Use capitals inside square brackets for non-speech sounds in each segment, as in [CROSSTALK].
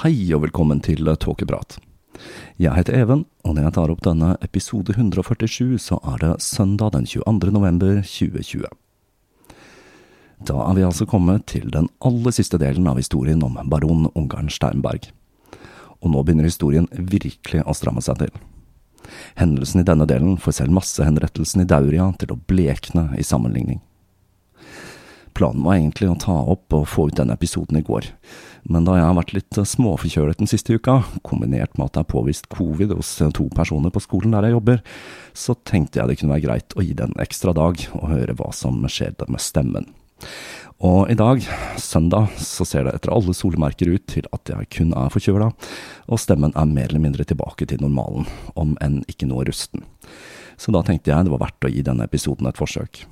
Hei og velkommen til Tåkeprat. Jeg heter Even, og når jeg tar opp denne episode 147, så er det søndag den 22. november 2020. Da er vi altså kommet til den aller siste delen av historien om baron Ungarn Steinberg. Og nå begynner historien virkelig å stramme seg til. Hendelsen i denne delen får selv massehenrettelsen i Dauria til å blekne i sammenligning. Planen var egentlig å ta opp og få ut denne episoden i går, men da jeg har vært litt småforkjølet den siste uka, kombinert med at det er påvist covid hos to personer på skolen der jeg jobber, så tenkte jeg det kunne være greit å gi det en ekstra dag og høre hva som skjedde med stemmen. Og i dag, søndag, så ser det etter alle solmerker ut til at jeg kun er forkjøla, og stemmen er mer eller mindre tilbake til normalen, om enn ikke noe rusten. Så da tenkte jeg det var verdt å gi denne episoden et forsøk.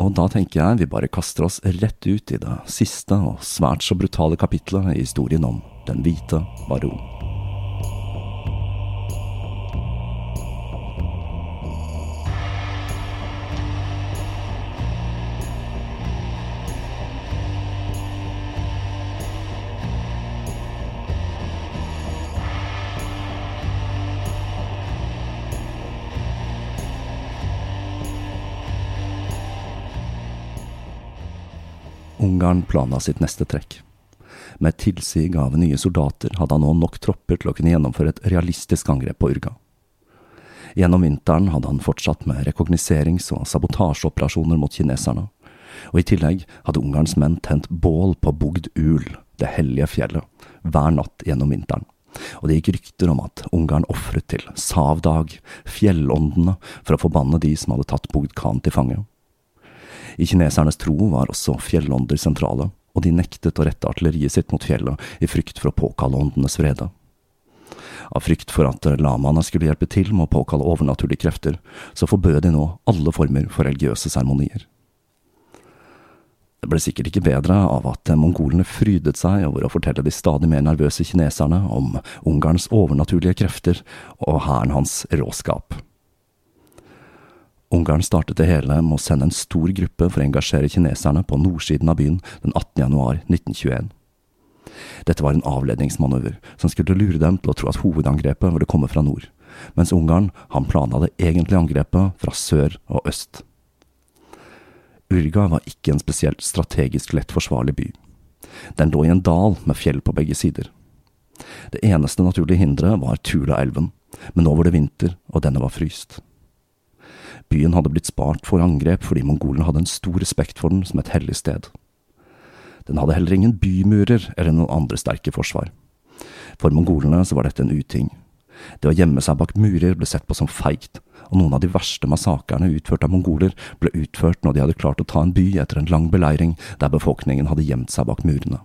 Og da tenker jeg vi bare kaster oss rett ut i det siste og svært så brutale kapitlet i historien om Den hvite baron. Ungarn planla sitt neste trekk. Med tilsig av nye soldater hadde han nå nok tropper til å kunne gjennomføre et realistisk angrep på Urga. Gjennom vinteren hadde han fortsatt med rekognoserings- og sabotasjeoperasjoner mot kineserne, og i tillegg hadde Ungarns menn tent bål på Bogd Ul, det hellige fjellet, hver natt gjennom vinteren. Og det gikk rykter om at Ungarn ofret til Savdag, fjellåndene, for å forbanne de som hadde tatt Bogd Khan til fange. I kinesernes tro var også fjellånder sentrale, og de nektet å rette artilleriet sitt mot fjellet i frykt for å påkalle åndenes vrede. Av frykt for at lamaene skulle hjelpe til med å påkalle overnaturlige krefter, så forbød de nå alle former for religiøse seremonier. Det ble sikkert ikke bedre av at mongolene frydet seg over å fortelle de stadig mer nervøse kineserne om Ungarns overnaturlige krefter og hæren hans råskap. Ungarn startet det hele med å sende en stor gruppe for å engasjere kineserne på nordsiden av byen den 18. januar 1921. Dette var en avledningsmanøver som skulle lure dem til å tro at hovedangrepet ville komme fra nord, mens Ungarn han planla det egentlige angrepet fra sør og øst. Urga var ikke en spesielt strategisk lett forsvarlig by. Den lå i en dal med fjell på begge sider. Det eneste naturlige hinderet var Tulaelven, men nå var det vinter, og denne var fryst. Byen hadde blitt spart for angrep fordi mongolene hadde en stor respekt for den som et hellig sted. Den hadde heller ingen bymurer eller noen andre sterke forsvar. For mongolene så var dette en uting. Det å gjemme seg bak murer ble sett på som feigt, og noen av de verste massakrene utført av mongoler ble utført når de hadde klart å ta en by etter en lang beleiring der befolkningen hadde gjemt seg bak murene.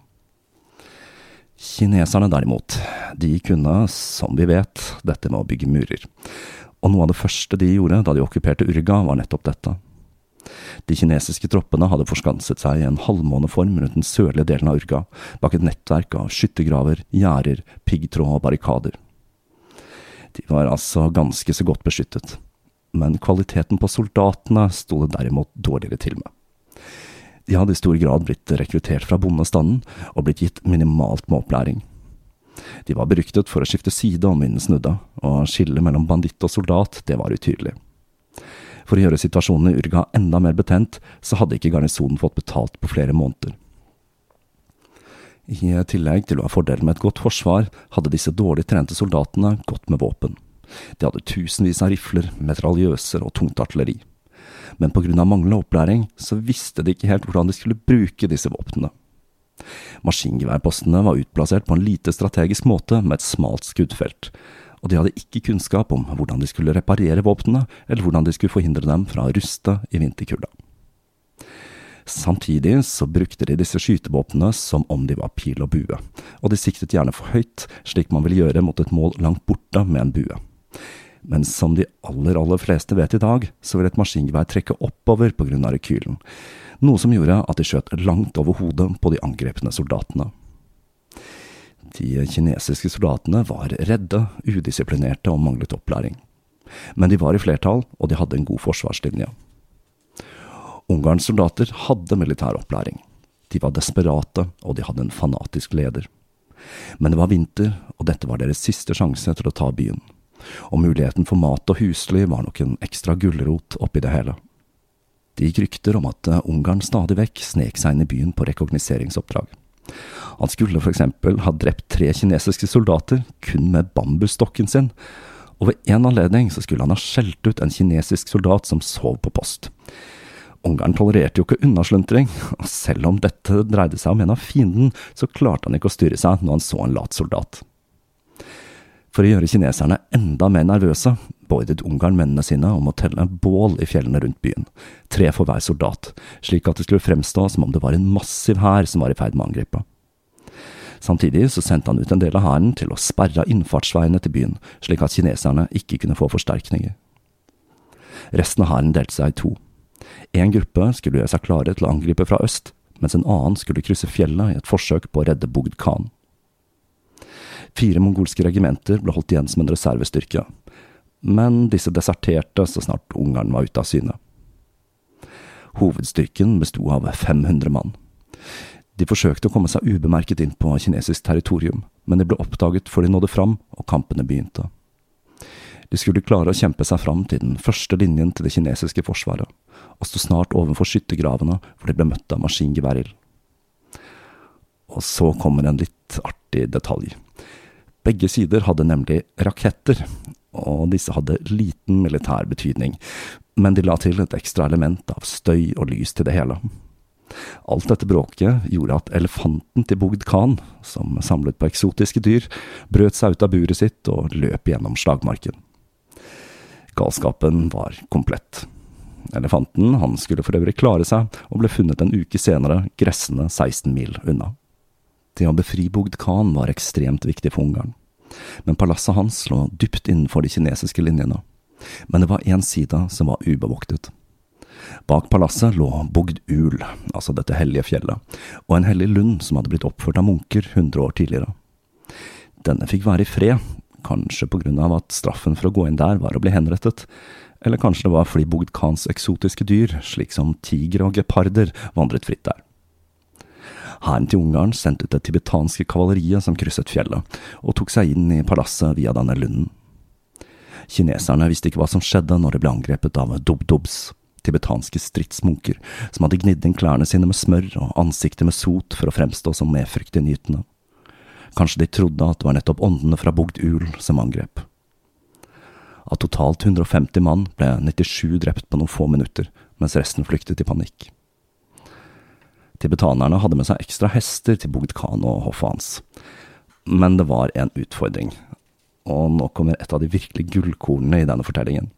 Kineserne derimot, de kunne, som vi vet, dette med å bygge murer. Og noe av det første de gjorde da de okkuperte Urga, var nettopp dette. De kinesiske troppene hadde forskanset seg i en halvmåneform rundt den sørlige delen av Urga, bak et nettverk av skyttergraver, gjerder, piggtråd og barrikader. De var altså ganske så godt beskyttet men kvaliteten på soldatene sto det derimot dårligere til med. De hadde i stor grad blitt rekruttert fra bondestanden og blitt gitt minimalt med opplæring. De var beryktet for å skifte side om vinden snudde, og skillet mellom banditt og soldat, det var utydelig. For å gjøre situasjonen i Urga enda mer betent, så hadde ikke garnisonen fått betalt på flere måneder. I tillegg til å ha fordelen med et godt forsvar, hadde disse dårlig trente soldatene gått med våpen. De hadde tusenvis av rifler, metraljøser og tungt artilleri. Men av manglende opplæring så visste de ikke helt hvordan de skulle bruke disse våpnene. Maskingeværpostene var utplassert på en lite strategisk måte med et smalt skuddfelt, og de hadde ikke kunnskap om hvordan de skulle reparere våpnene, eller hvordan de skulle forhindre dem fra å ruste i vinterkulda. Samtidig så brukte de disse skytevåpnene som om de var pil og bue, og de siktet gjerne for høyt, slik man vil gjøre mot et mål langt borte med en bue. Men som de aller, aller fleste vet i dag, så vil et maskingevær trekke oppover av rekylen, noe som gjorde at de skjøt langt over hodet på de angrepne soldatene. De kinesiske soldatene var redde, udisiplinerte og manglet opplæring. Men de var i flertall, og de hadde en god forsvarslinje. Ungarns soldater hadde militær opplæring. De var desperate, og de hadde en fanatisk leder. Men det var vinter, og dette var deres siste sjanse til å ta byen og muligheten for mat og husly var nok en ekstra gulrot oppi det hele. Det gikk rykter om at Ungarn stadig vekk snek seg inn i byen på rekogniseringsoppdrag. Han skulle eksempel ha drept tre kinesiske soldater kun med bambusstokken sin, og ved en anledning så skulle han ha skjelt ut en kinesisk soldat som sov på post. Ungarn tolererte jo ikke unnasluntring, og selv om dette dreide seg om en av fienden, så klarte han ikke å styre seg når han så en lat soldat. For å gjøre kineserne enda mer nervøse beordret Ungarn mennene sine om å telle bål i fjellene rundt byen, tre for hver soldat, slik at det skulle fremstå som om det var en massiv hær som var i ferd med å angripe. Samtidig så sendte han ut en del av hæren til å sperre innfartsveiene til byen, slik at kineserne ikke kunne få forsterkninger. Resten av hæren delte seg i to. En gruppe skulle gjøre seg klare til å angripe fra øst, mens en annen skulle krysse fjellet i et forsøk på å redde Bogd Khan. Fire mongolske regimenter ble holdt igjen som en reservestyrke, men disse deserterte så snart Ungarn var ute av syne. Hovedstyrken besto av 500 mann. De forsøkte å komme seg ubemerket inn på kinesisk territorium, men de ble oppdaget før de nådde fram og kampene begynte. De skulle klare å kjempe seg fram til den første linjen til det kinesiske forsvaret, og sto snart overfor skyttergravene hvor de ble møtt av maskingeværild. Og så kommer en litt artig detalj. Begge sider hadde nemlig raketter, og disse hadde liten militær betydning, men de la til et ekstra element av støy og lys til det hele. Alt dette bråket gjorde at elefanten til Bogd Khan, som samlet på eksotiske dyr, brøt seg ut av buret sitt og løp gjennom slagmarken. Galskapen var komplett. Elefanten han skulle for øvrig klare seg, og ble funnet en uke senere gressende 16 mil unna. Det å befri Bogd Khan var ekstremt viktig for Ungarn, men palasset hans lå dypt innenfor de kinesiske linjene. Men det var én side som var ubevoktet. Bak palasset lå Bogd Ul, altså dette hellige fjellet, og en hellig lund som hadde blitt oppført av munker hundre år tidligere. Denne fikk være i fred, kanskje på grunn av at straffen for å gå inn der var å bli henrettet, eller kanskje det var fordi Bogd Khans eksotiske dyr, slik som tigre og geparder, vandret fritt der. Hæren til Ungarn sendte ut det tibetanske kavaleriet som krysset fjellet, og tok seg inn i palasset via denne lunden. Kineserne visste ikke hva som skjedde når de ble angrepet av dub-dubs, tibetanske stridsmunker, som hadde gnidd inn klærne sine med smør og ansiktet med sot for å fremstå som medfryktinngytende. Kanskje de trodde at det var nettopp åndene fra Bogd Ul som angrep. Av totalt 150 mann ble 97 drept på noen få minutter, mens resten flyktet i panikk. Tibetanerne hadde med seg ekstra hester til Bogd Khan og hoffet hans. Men det var en utfordring, og nå kommer et av de virkelig gullkornene i denne fortellingen.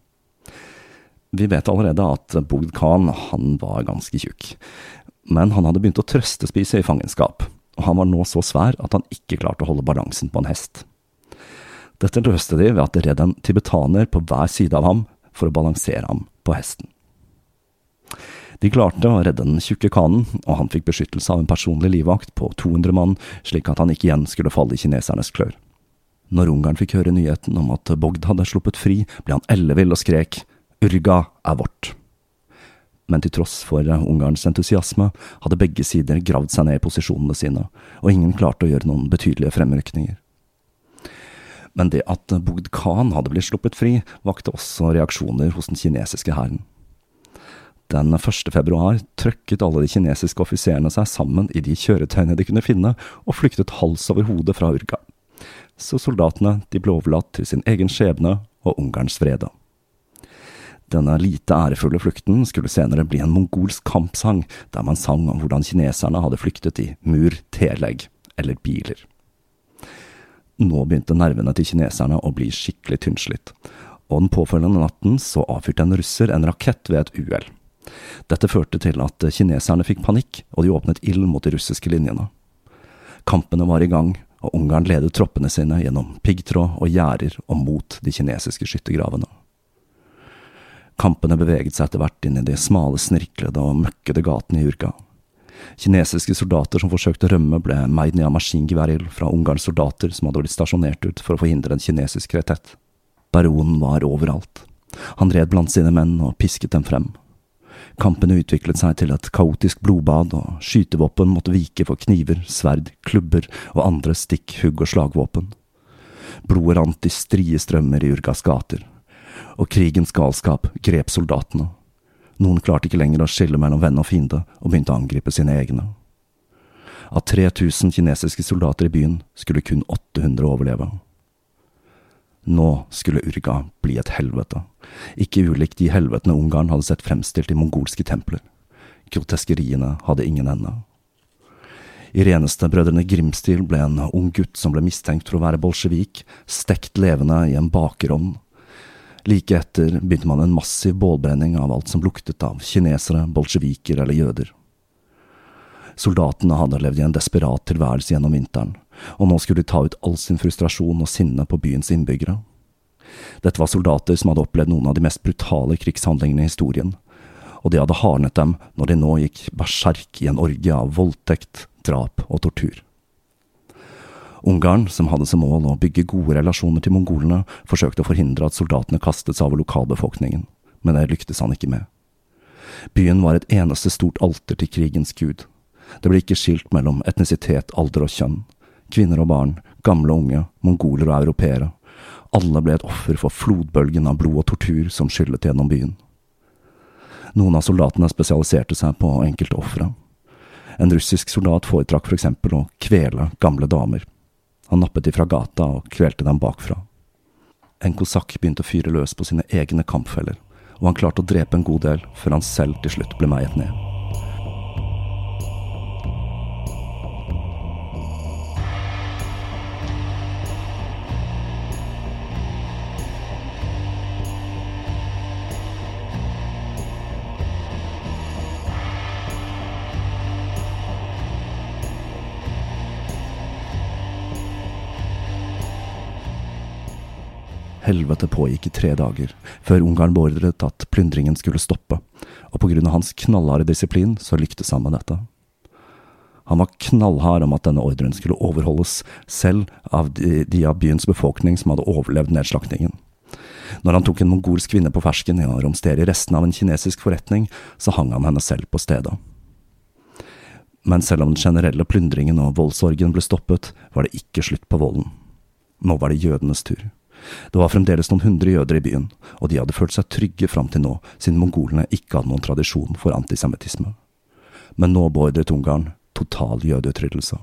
Vi vet allerede at Bogd Khan han var ganske tjukk, men han hadde begynt å trøstespise i fangenskap, og han var nå så svær at han ikke klarte å holde balansen på en hest. Dette løste de ved at det red en tibetaner på hver side av ham for å balansere ham på hesten. De klarte å redde den tjukke kanen, og han fikk beskyttelse av en personlig livvakt på 200 mann, slik at han ikke igjen skulle falle i kinesernes klør. Når Ungarn fikk høre nyheten om at Bogd hadde sluppet fri, ble han ellevill og skrek Urga er vårt. Men til tross for Ungarns entusiasme hadde begge sider gravd seg ned i posisjonene sine, og ingen klarte å gjøre noen betydelige fremrykninger. Men det at Bogd Khan hadde blitt sluppet fri, vakte også reaksjoner hos den kinesiske hæren. Den 1. februar trøkket alle de kinesiske offiserene seg sammen i de kjøretøyene de kunne finne, og flyktet hals over hode fra Urga. Så soldatene de ble overlatt til sin egen skjebne og Ungarns vrede. Denne lite ærefulle flukten skulle senere bli en mongolsk kampsang, der man sang om hvordan kineserne hadde flyktet i mur, telegg eller biler. Nå begynte nervene til kineserne å bli skikkelig tynnslitt, og den påfølgende natten så avfyrte en russer en rakett ved et uhell. Dette førte til at kineserne fikk panikk, og de åpnet ild mot de russiske linjene. Kampene var i gang, og Ungarn ledet troppene sine gjennom piggtråd og gjerder og mot de kinesiske skyttergravene. Kampene beveget seg etter hvert inn i de smale, snirklede og møkkede gatene i Urga. Kinesiske soldater som forsøkte å rømme, ble meid ned av maskingeværild fra Ungarns soldater som hadde blitt stasjonert ut for å forhindre en kinesisk retett. Baronen var overalt. Han red blant sine menn og pisket dem frem. Kampene utviklet seg til et kaotisk blodbad, og skytevåpen måtte vike for kniver, sverd, klubber og andre stikk, hugg og slagvåpen. Blodet rant i strie strømmer i Urgas gater, og krigens galskap grep soldatene. Noen klarte ikke lenger å skille mellom venn og fiende, og begynte å angripe sine egne. Av 3000 kinesiske soldater i byen skulle kun 800 overleve. Nå skulle Urga bli et helvete, ikke ulikt de helvetene Ungarn hadde sett fremstilt i mongolske templer. Groteskeriene hadde ingen ende. I reneste Brødrene Grim-stil ble en ung gutt som ble mistenkt for å være bolsjevik, stekt levende i en bakerovn. Like etter begynte man en massiv bålbrenning av alt som luktet av kinesere, bolsjeviker eller jøder. Soldatene hadde levd i en desperat tilværelse gjennom vinteren, og nå skulle de ta ut all sin frustrasjon og sinne på byens innbyggere. Dette var soldater som hadde opplevd noen av de mest brutale krigshandlingene i historien, og de hadde hardnet dem når de nå gikk berserk i en orgie av voldtekt, drap og tortur. Ungarn, som hadde som mål å bygge gode relasjoner til mongolene, forsøkte å forhindre at soldatene kastet seg over lokalbefolkningen, men det lyktes han ikke med. Byen var et eneste stort alter til krigens gud, det ble ikke skilt mellom etnisitet, alder og kjønn. Kvinner og barn, gamle og unge, mongoler og europeere. Alle ble et offer for flodbølgen av blod og tortur som skyllet gjennom byen. Noen av soldatene spesialiserte seg på enkelte ofre. En russisk soldat foretrakk for eksempel å kvele gamle damer. Han nappet de fra gata og kvelte dem bakfra. En kosakk begynte å fyre løs på sine egne kampfeller, og han klarte å drepe en god del før han selv til slutt ble meiet ned. Helvete pågikk i tre dager, før Ungarn beordret at plyndringen skulle stoppe, og på grunn av hans knallharde disiplin så lyktes han med dette. Han var knallhard om at denne ordren skulle overholdes, selv av de, de av byens befolkning som hadde overlevd nedslaktingen. Når han tok en mongolsk kvinne på fersken i å romstere restene av en kinesisk forretning, så hang han henne selv på stedet. Men selv om den generelle plyndringen og voldsorgen ble stoppet, var det ikke slutt på volden. Nå var det jødenes tur. Det var fremdeles noen hundre jøder i byen, og de hadde følt seg trygge fram til nå, siden mongolene ikke hadde noen tradisjon for antisemittisme. Men nå beordret Ungarn total jødeutryddelse.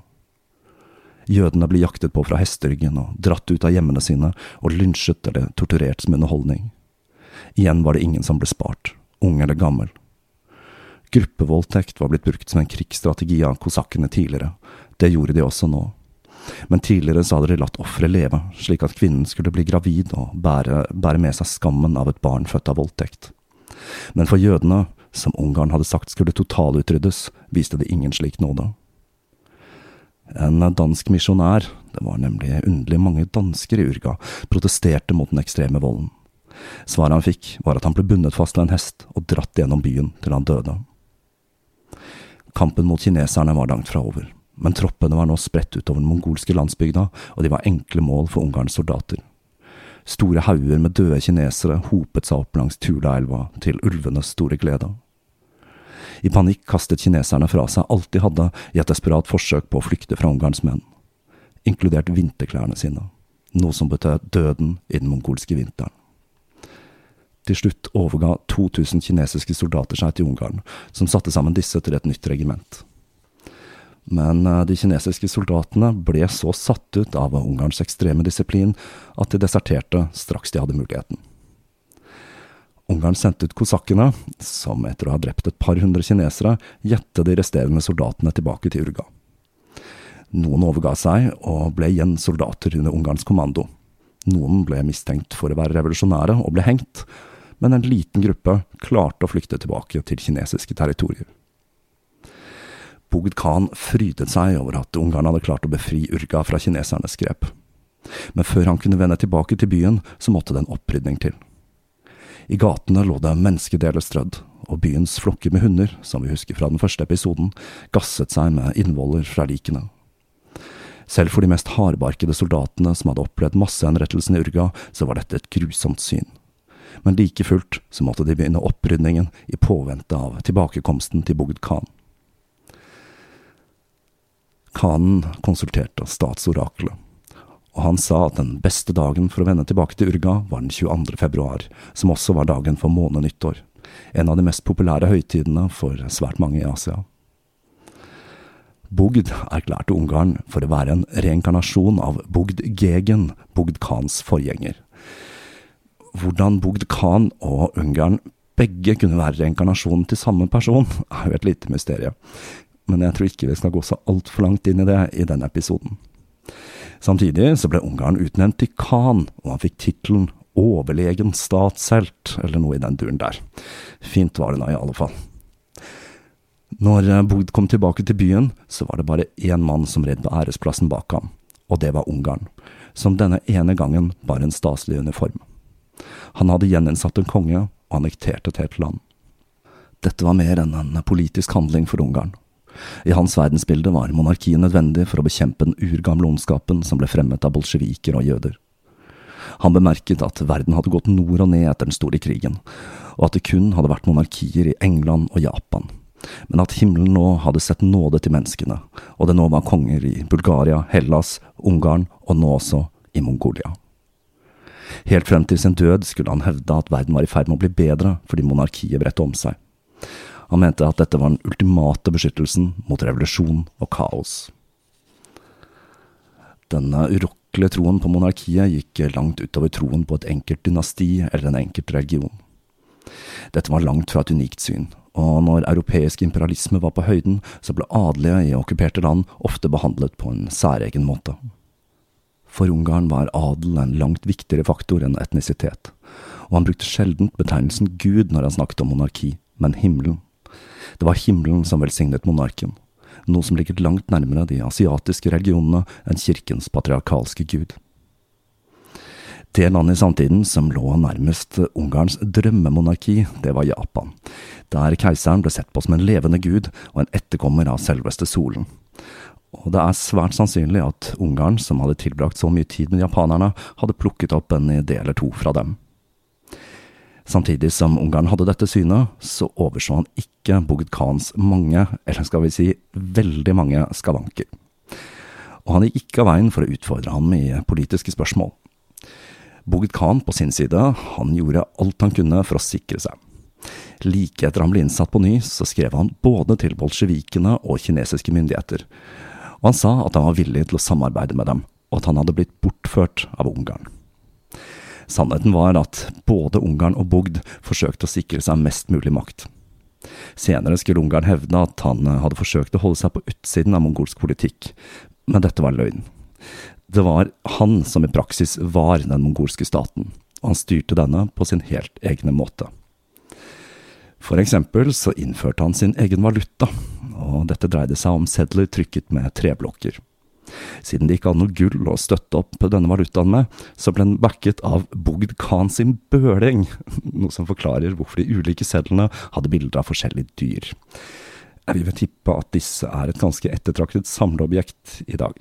Jødene ble jaktet på fra hesteryggen og dratt ut av hjemmene sine og lynsjet eller torturert som underholdning. Igjen var det ingen som ble spart, ung eller gammel. Gruppevoldtekt var blitt brukt som en krigsstrategi av kosakkene tidligere, det gjorde de også nå. Men tidligere så hadde de latt offeret leve, slik at kvinnen skulle bli gravid og bære, bære med seg skammen av et barn født av voldtekt. Men for jødene som Ungarn hadde sagt skulle totalutryddes, viste det ingen slik nåde. En dansk misjonær, det var nemlig underlig mange dansker i Urga, protesterte mot den ekstreme volden. Svaret han fikk, var at han ble bundet fast til en hest og dratt gjennom byen til han døde. Kampen mot kineserne var langt fra over, men troppene var nå spredt utover den mongolske landsbygda, og de var enkle mål for Ungarns soldater. Store hauger med døde kinesere hopet seg opp langs Tulaelva, til ulvenes store glede. I panikk kastet kineserne fra seg alt de hadde i et desperat forsøk på å flykte fra Ungarns menn, inkludert vinterklærne sine, noe som betød døden i den mongolske vinteren. Til slutt overga 2000 kinesiske soldater seg til Ungarn, som satte sammen disse til et nytt regiment. Men eh, de kinesiske soldatene ble så satt ut av Ungarns ekstreme disiplin at de deserterte straks de hadde muligheten. Ungarn sendte ut kosakkene, som etter å ha drept et par hundre kinesere, gjette de resterende soldatene tilbake til Urga. Noen overga seg og ble igjen soldater under Ungarns kommando. Noen ble mistenkt for å være revolusjonære og ble hengt, men en liten gruppe klarte å flykte tilbake til kinesiske territorier. Bogd Khan frydet seg over at Ungarn hadde klart å befri Urga fra kinesernes grep. Men før han kunne vende tilbake til byen, så måtte det en opprydning til. I gatene lå det menneskedeler strødd, og byens flokker med hunder, som vi husker fra den første episoden, gasset seg med innvoller fra likene. Selv for de mest hardbarkede soldatene som hadde opplevd massehenrettelsen i Urga, så var dette et grusomt syn. Men like fullt så måtte de begynne opprydningen i påvente av tilbakekomsten til Bogd Khan. Khanen konsulterte statsoraklet og han sa at den beste dagen for å vende tilbake til Urga var den 22. februar, som også var dagen for månenyttår, en av de mest populære høytidene for svært mange i Asia. Bogd erklærte Ungarn for å være en reinkarnasjon av Bogd Gegen, Bogd Khans forgjenger. Hvordan Bogd Khan og Ungarn begge kunne være reinkarnasjonen til samme person, er jo et lite mysterium, men jeg tror ikke vi skal gå så altfor langt inn i det i denne episoden. Samtidig så ble Ungarn utnevnt til khan, og han fikk tittelen overlegen statshelt, eller noe i den duren der. Fint var det nå i alle fall. Når eh, Bogd kom tilbake til byen, så var det bare én mann som red på æresplassen bak ham, og det var Ungarn, som denne ene gangen bar en staselig uniform. Han hadde gjeninnsatt en konge og annektert et helt land. Dette var mer enn en politisk handling for Ungarn. I hans verdensbilde var monarkiet nødvendig for å bekjempe den urgamle ondskapen som ble fremmet av bolsjeviker og jøder. Han bemerket at verden hadde gått nord og ned etter den store krigen, og at det kun hadde vært monarkier i England og Japan, men at himmelen nå hadde sett nåde til menneskene, og det nå var konger i Bulgaria, Hellas, Ungarn og nå også i Mongolia. Helt frem til sin død skulle han hevde at verden var i ferd med å bli bedre fordi monarkiet bredte om seg. Han mente at dette var den ultimate beskyttelsen mot revolusjon og kaos. Denne urokkelige troen på monarkiet gikk langt utover troen på et enkelt dynasti eller en enkelt religion. Dette var langt fra et unikt syn, og når europeisk imperialisme var på høyden, så ble adelige i okkuperte land ofte behandlet på en særegen måte. For Ungarn var adel en langt viktigere faktor enn etnisitet, og han brukte sjelden betegnelsen Gud når han snakket om monarki, men himmelen. Det var himmelen som velsignet monarken, noe som ligger langt nærmere de asiatiske religionene enn kirkens patriarkalske gud. Det landet i samtiden som lå nærmest Ungarns drømmemonarki, det var Japan. der keiseren ble sett på som en levende gud og en etterkommer av selveste solen. Og det er svært sannsynlig at Ungarn, som hadde tilbrakt så mye tid med japanerne, hadde plukket opp en idé eller to fra dem. Samtidig som Ungarn hadde dette synet, så overså han ikke Bogd Khans mange, eller skal vi si veldig mange, skavanker. Og han gikk ikke av veien for å utfordre ham i politiske spørsmål. Bogd Khan på sin side, han gjorde alt han kunne for å sikre seg. Like etter han ble innsatt på ny, så skrev han både til bolsjevikene og kinesiske myndigheter, og han sa at han var villig til å samarbeide med dem, og at han hadde blitt bortført av Ungarn. Sannheten var at både Ungarn og Bogd forsøkte å sikre seg mest mulig makt. Senere skulle Ungarn hevde at han hadde forsøkt å holde seg på utsiden av mongolsk politikk, men dette var løgn. Det var han som i praksis var den mongolske staten, og han styrte denne på sin helt egne måte. For eksempel så innførte han sin egen valuta, og dette dreide seg om sedler trykket med treblokker. Siden det ikke hadde noe gull å støtte opp denne valutaen med, så ble den backet av Bogd Khan sin bøling, [LAUGHS] noe som forklarer hvorfor de ulike sedlene hadde bilder av forskjellige dyr. Jeg vil tippe at disse er et ganske ettertraktet samleobjekt i dag.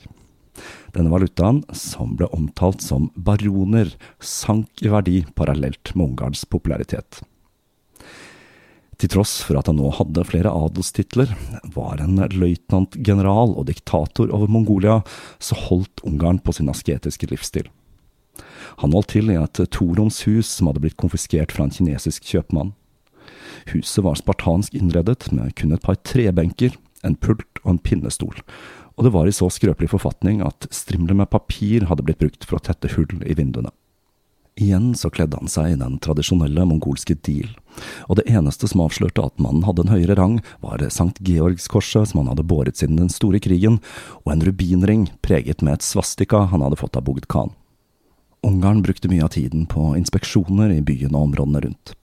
Denne valutaen, som ble omtalt som baroner, sank i verdi parallelt med Ungarns popularitet. Til tross for at han nå hadde flere adelstitler, var en løytnantgeneral og diktator over Mongolia, så holdt Ungarn på sin asketiske livsstil. Han holdt til i et toromshus som hadde blitt konfiskert fra en kinesisk kjøpmann. Huset var spartansk innredet med kun et par trebenker, en pult og en pinnestol, og det var i så skrøpelig forfatning at strimler med papir hadde blitt brukt for å tette hull i vinduene. Igjen så kledde han seg i den tradisjonelle mongolske deal, og det eneste som avslørte at mannen hadde en høyere rang, var Sankt Georgskorset som han hadde båret siden den store krigen, og en rubinring preget med et svastika han hadde fått av Bogd Khan. Ungarn brukte mye av tiden på inspeksjoner i byen og områdene rundt,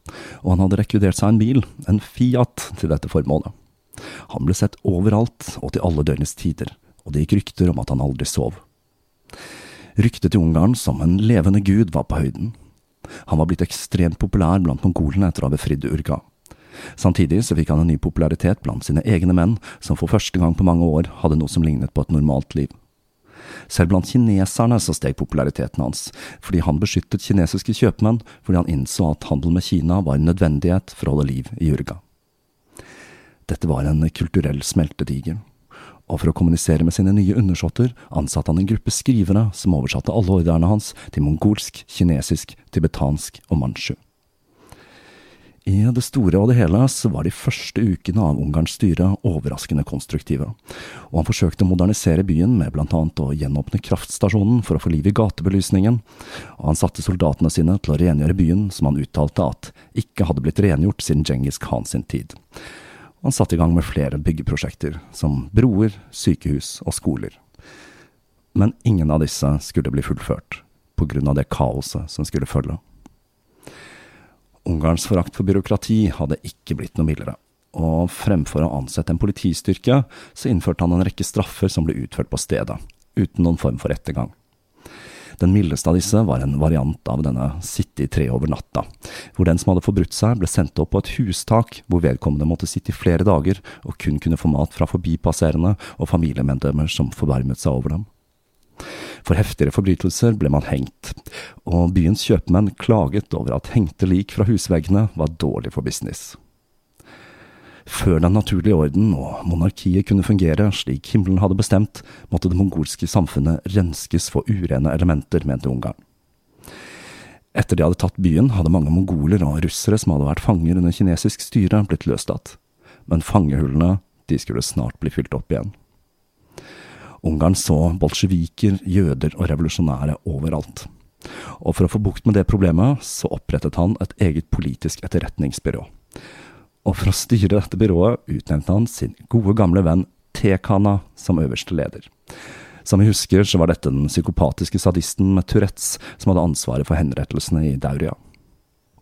og han hadde rekvidert seg en bil, en Fiat, til dette formålet. Han ble sett overalt og til alle døgnets tider, og det gikk rykter om at han aldri sov. Ryktet til Ungarn som en levende gud var på høyden. Han var blitt ekstremt populær blant mongolene etter å ha befridd Urga. Samtidig så fikk han en ny popularitet blant sine egne menn, som for første gang på mange år hadde noe som lignet på et normalt liv. Selv blant kineserne så steg populariteten hans, fordi han beskyttet kinesiske kjøpmenn, fordi han innså at handel med Kina var en nødvendighet for å holde liv i Urga. Dette var en kulturell smeltedigel og for å kommunisere med sine nye undersåtter ansatte han en gruppe skrivere som oversatte alle ordrene hans til mongolsk, kinesisk, tibetansk og manchu. I det store og det hele så var de første ukene av Ungarns styre overraskende konstruktive, og han forsøkte å modernisere byen med blant annet å gjenåpne kraftstasjonen for å få liv i gatebelysningen, og han satte soldatene sine til å rengjøre byen som han uttalte at ikke hadde blitt rengjort siden Djengis Khan sin tid og han satte i gang med flere byggeprosjekter, som broer, sykehus og skoler. Men ingen av disse skulle bli fullført, av det kaoset som skulle følge. Ungarns forakt for byråkrati hadde ikke blitt noe mildere, og fremfor å ansette en politistyrke, så innførte han en rekke straffer som ble utført på stedet, uten noen form for ettergang. Den mildeste av disse var en variant av denne sitte i tre over natta, hvor den som hadde forbrutt seg, ble sendt opp på et hustak hvor vedkommende måtte sitte i flere dager og kun kunne få mat fra forbipasserende og familiemedlemmer som forbarmet seg over dem. For heftigere forbrytelser ble man hengt, og byens kjøpmenn klaget over at hengte lik fra husveggene var dårlig for business. Før den naturlige orden og monarkiet kunne fungere slik himmelen hadde bestemt, måtte det mongolske samfunnet renskes for urene elementer, mente Ungarn. Etter de hadde tatt byen, hadde mange mongoler og russere som hadde vært fanger under kinesisk styre, blitt løslatt. Men fangehullene, de skulle snart bli fylt opp igjen. Ungarn så bolsjeviker, jøder og revolusjonære overalt. Og for å få bukt med det problemet, så opprettet han et eget politisk etterretningsbyrå og for å styre dette byrået utnevnte han sin gode gamle venn Tekana som øverste leder. Som vi husker, så var dette den psykopatiske sadisten med Tourettes som hadde ansvaret for henrettelsene i Dauria.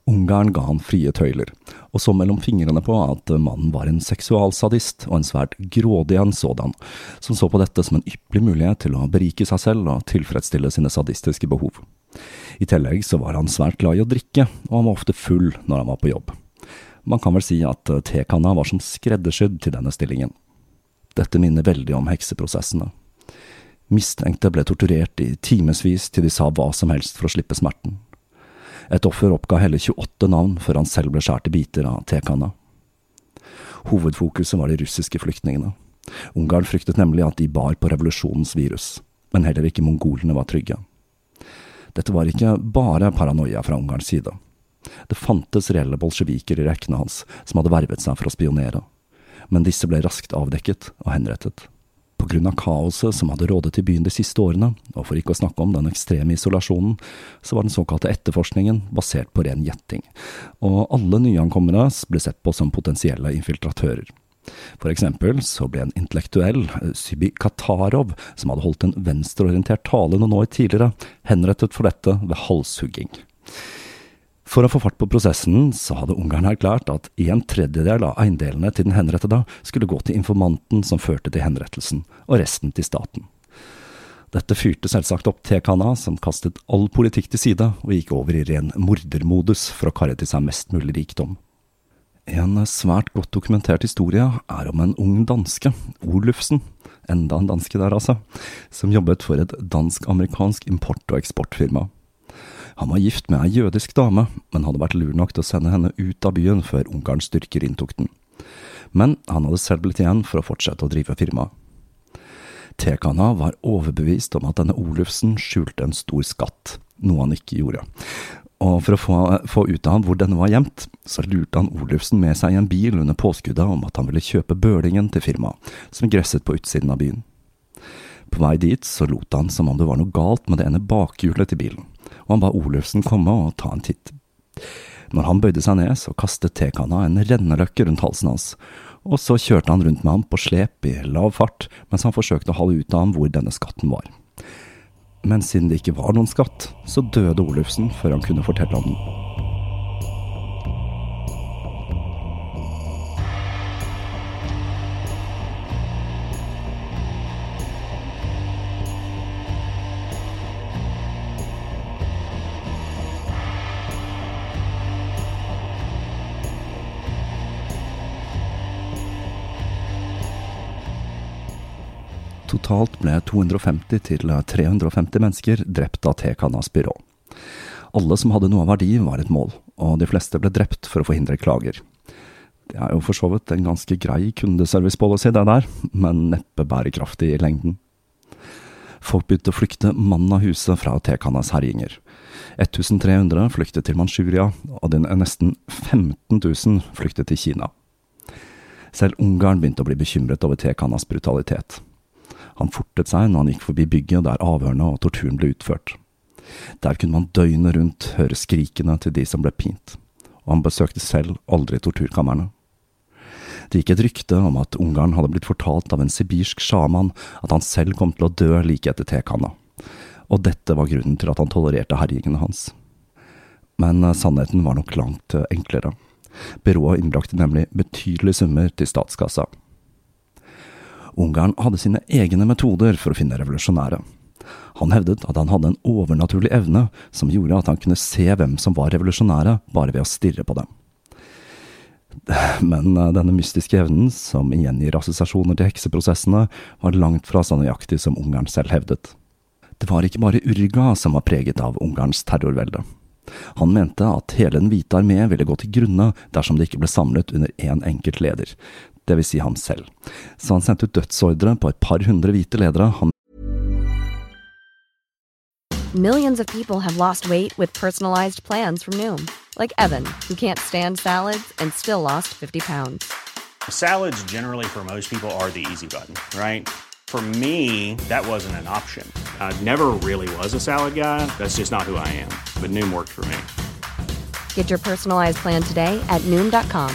Ungarn ga han frie tøyler, og så mellom fingrene på at mannen var en seksualsadist og en svært grådig en sådan, som så på dette som en ypperlig mulighet til å berike seg selv og tilfredsstille sine sadistiske behov. I tillegg så var han svært glad i å drikke, og han var ofte full når han var på jobb Man kan vel si at eh, tekanna var som skreddersydd til denne stillingen. Dette minner veldig om hekseprosessene. Mistenkte ble torturert i timevis til de sa hva som helst for å slippe smerten. Et offer oppga hele 28 navn før han selv ble skåret i biter av tekanna. Hovedfokuset var de russiske flyktningene. Ungarn fryktet nemlig at de bar på revolusjonens virus, men heller ikke mongolene var trygge. Dette var ikke bare paranoia fra Ungarns side. Det fantes reelle bolsjeviker i rekkene hans som hadde vervet seg for å spionere, men disse ble raskt avdekket og henrettet. På grunn av kaoset som hadde rådet i byen de siste årene, og for ikke å snakke om den ekstreme isolasjonen, så var den såkalte etterforskningen basert på ren gjetting, og alle nyankomne ble sett på som potensielle infiltratører. For eksempel så ble en intellektuell, Sybi Katarov, som hadde holdt en venstreorientert tale noen år tidligere, henrettet for dette ved halshugging. For å få fart på prosessen, så hadde Ungarn erklært at en tredjedel av eiendelene til den henrettede skulle gå til informanten som førte til henrettelsen, og resten til staten. Dette fyrte selvsagt opp tekanna, som kastet all politikk til side og gikk over i ren mordermodus for å karre til seg mest mulig rikdom. En svært godt dokumentert historie er om en ung danske, Olufsen, enda en danske der altså, som jobbet for et dansk-amerikansk import- og eksportfirma. Han var gift med ei jødisk dame, men hadde vært lur nok til å sende henne ut av byen før Ungarns styrker inntok den. Men han hadde selv blitt igjen for å fortsette å drive firmaet. Tekana var overbevist om at denne Olufsen skjulte en stor skatt, noe han ikke gjorde. Og for å få, få ut av ham hvor denne var gjemt, så lurte han Olufsen med seg i en bil under påskuddet om at han ville kjøpe bølingen til firmaet, som gresset på utsiden av byen. På vei dit så lot han som om det var noe galt med det ene bakhjulet til bilen og han ba Olufsen komme og ta en titt. Når han bøyde seg ned, så kastet tekanna en renneløkke rundt halsen hans, og så kjørte han rundt med ham på slep i lav fart mens han forsøkte å hale ut av ham hvor denne skatten var. Men siden det ikke var noen skatt, så døde Olufsen før han kunne fortelle om den. Totalt ble 250 til 350 mennesker drept av Tekanas byrå. Alle som hadde noe av verdi, var et mål, og de fleste ble drept for å forhindre klager. Det er jo for så vidt en ganske grei kundeservicepolicy, det der, men neppe bærekraftig i lengden. Folk begynte å flykte mannen av huset fra Tekanas herjinger. 1300 flyktet til Manchuria, og nesten 15 000 flyktet til Kina. Selv Ungarn begynte å bli bekymret over Tekanas brutalitet. Han fortet seg når han gikk forbi bygget der avhørene og torturen ble utført. Der kunne man døgnet rundt høre skrikene til de som ble pint, og han besøkte selv aldri torturkamrene. Det gikk et rykte om at Ungarn hadde blitt fortalt av en sibirsk sjaman at han selv kom til å dø like etter tekanna, og dette var grunnen til at han tolererte herjingene hans. Men eh, sannheten var nok langt eh, enklere. Byrået innbrakte nemlig betydelige summer til statskassa. Ungarn hadde sine egne metoder for å finne revolusjonære. Han hevdet at han hadde en overnaturlig evne som gjorde at han kunne se hvem som var revolusjonære, bare ved å stirre på dem. Men eh, denne mystiske evnen, som igjen gir assosiasjoner til hekseprosessene, var langt fra så nøyaktig som Ungarn selv hevdet. Det var ikke bare Urga som var preget av Ungarns terrorvelde. Han mente at hele Den hvite armé ville gå til grunne dersom det ikke ble samlet under én enkelt leder, dvs. Si ham selv. Så han sendte ut dødsordre på et par hundre hvite ledere han Millions of people have lost weight with personalized plans from Noom, like Evan, who can't stand salads and still lost 50 pounds. Salads, generally, for most people, are the easy button, right? For me, that wasn't an option. I never really was a salad guy. That's just not who I am. But Noom worked for me. Get your personalized plan today at Noom.com.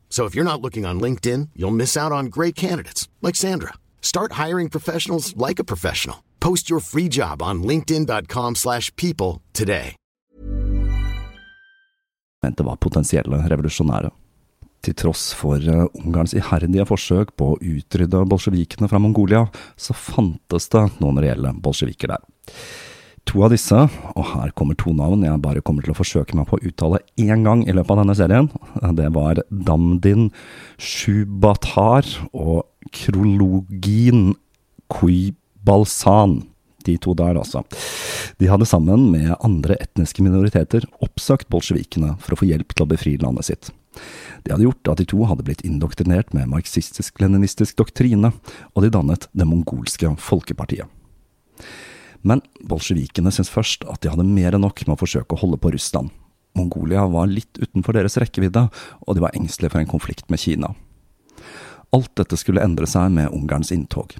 So if you're not looking on LinkedIn, you'll miss out on great candidates like Sandra. Start hiring professionals like a professional. Post your free job on linkedin.com/people today. Det var potensielle revolusjonære. Til tross for eh, Ungarns iherdige forsøk på å utrydde bolsjevikene fra Mongolia, så fantes det noen reelle bolsjeviker der. To av disse, og her kommer to navn jeg bare kommer til å forsøke meg på å uttale én gang i løpet av denne serien, det var Damdin Shubatar og Krologin Kuibalsan. De to der, altså. De hadde sammen med andre etniske minoriteter oppsøkt bolsjevikene for å få hjelp til å befri landet sitt. Det hadde gjort at de to hadde blitt indoktrinert med marxistisk-leninistisk doktrine, og de dannet det mongolske folkepartiet. Men bolsjevikene syntes først at de hadde mer enn nok med å forsøke å holde på Russland. Mongolia var litt utenfor deres rekkevidde, og de var engstelige for en konflikt med Kina. Alt dette skulle endre seg med Ungarns inntog,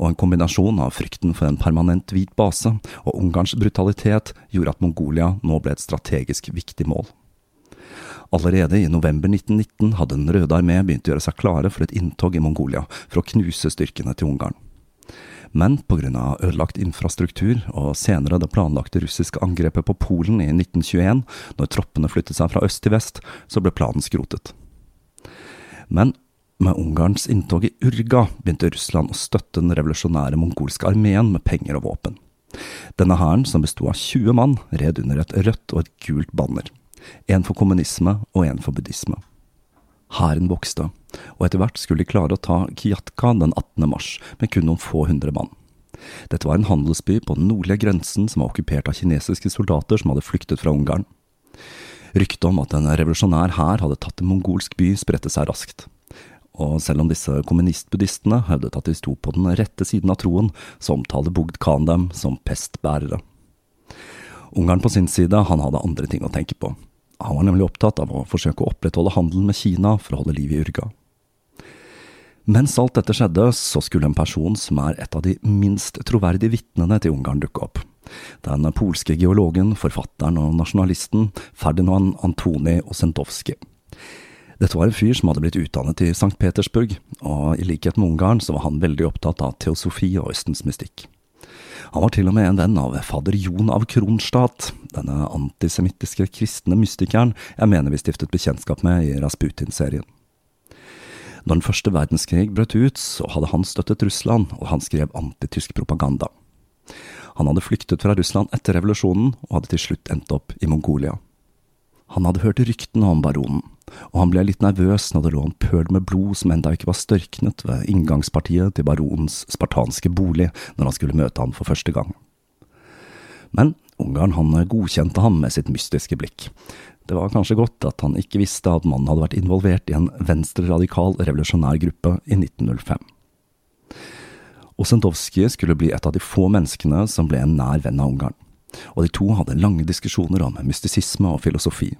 og en kombinasjon av frykten for en permanent hvit base og Ungarns brutalitet gjorde at Mongolia nå ble et strategisk viktig mål. Allerede i november 1919 hadde Den røde armé begynt å gjøre seg klare for et inntog i Mongolia for å knuse styrkene til Ungarn. Men pga. ødelagt infrastruktur og senere det planlagte russiske angrepet på Polen i 1921, når troppene flyttet seg fra øst til vest, så ble planen skrotet. Men med Ungarns inntog i Urga begynte Russland å støtte den revolusjonære mongolske armeen med penger og våpen. Denne hæren, som besto av 20 mann, red under et rødt og et gult banner. En for kommunisme og en for buddhisme. Hæren vokste, og etter hvert skulle de klare å ta Kiatka den 18. mars, med kun noen få hundre mann. Dette var en handelsby på den nordlige grensen som var okkupert av kinesiske soldater som hadde flyktet fra Ungarn. Ryktet om at en revolusjonær hær hadde tatt en mongolsk by, spredte seg raskt. Og selv om disse kommunistbuddhistene hevdet at de sto på den rette siden av troen, så omtaler Bogd Khan dem som pestbærere. Ungarn på sin side, han hadde andre ting å tenke på. Han var nemlig opptatt av å forsøke å opprettholde handelen med Kina for å holde liv i Urga. Mens alt dette skjedde, så skulle en person som er et av de minst troverdige vitnene til Ungarn dukke opp. Den polske geologen, forfatteren og nasjonalisten Ferdinand Antoni Osentowski. Dette var en fyr som hadde blitt utdannet i St. Petersburg, og i likhet med Ungarn så var han veldig opptatt av teosofi og Østens mystikk. Han var til og med en venn av fader Jon av Kronstadt, denne antisemittiske kristne mystikeren jeg mener vi stiftet bekjentskap med i Rasputin-serien. Når den første verdenskrig brøt ut, så hadde han støttet Russland, og han skrev antitysk propaganda. Han hadde flyktet fra Russland etter revolusjonen, og hadde til slutt endt opp i Mongolia. Han hadde hørt ryktene om baronen, og han ble litt nervøs når det lå en pøl med blod som enda ikke var størknet ved inngangspartiet til baronens spartanske bolig når han skulle møte han for første gang. Men Ungarn han godkjente ham med sitt mystiske blikk. Det var kanskje godt at han ikke visste at mannen hadde vært involvert i en venstreradikal revolusjonær gruppe i 1905. Osentowski skulle bli et av de få menneskene som ble en nær venn av Ungarn, og de to hadde lange diskusjoner om mystisisme og filosofi.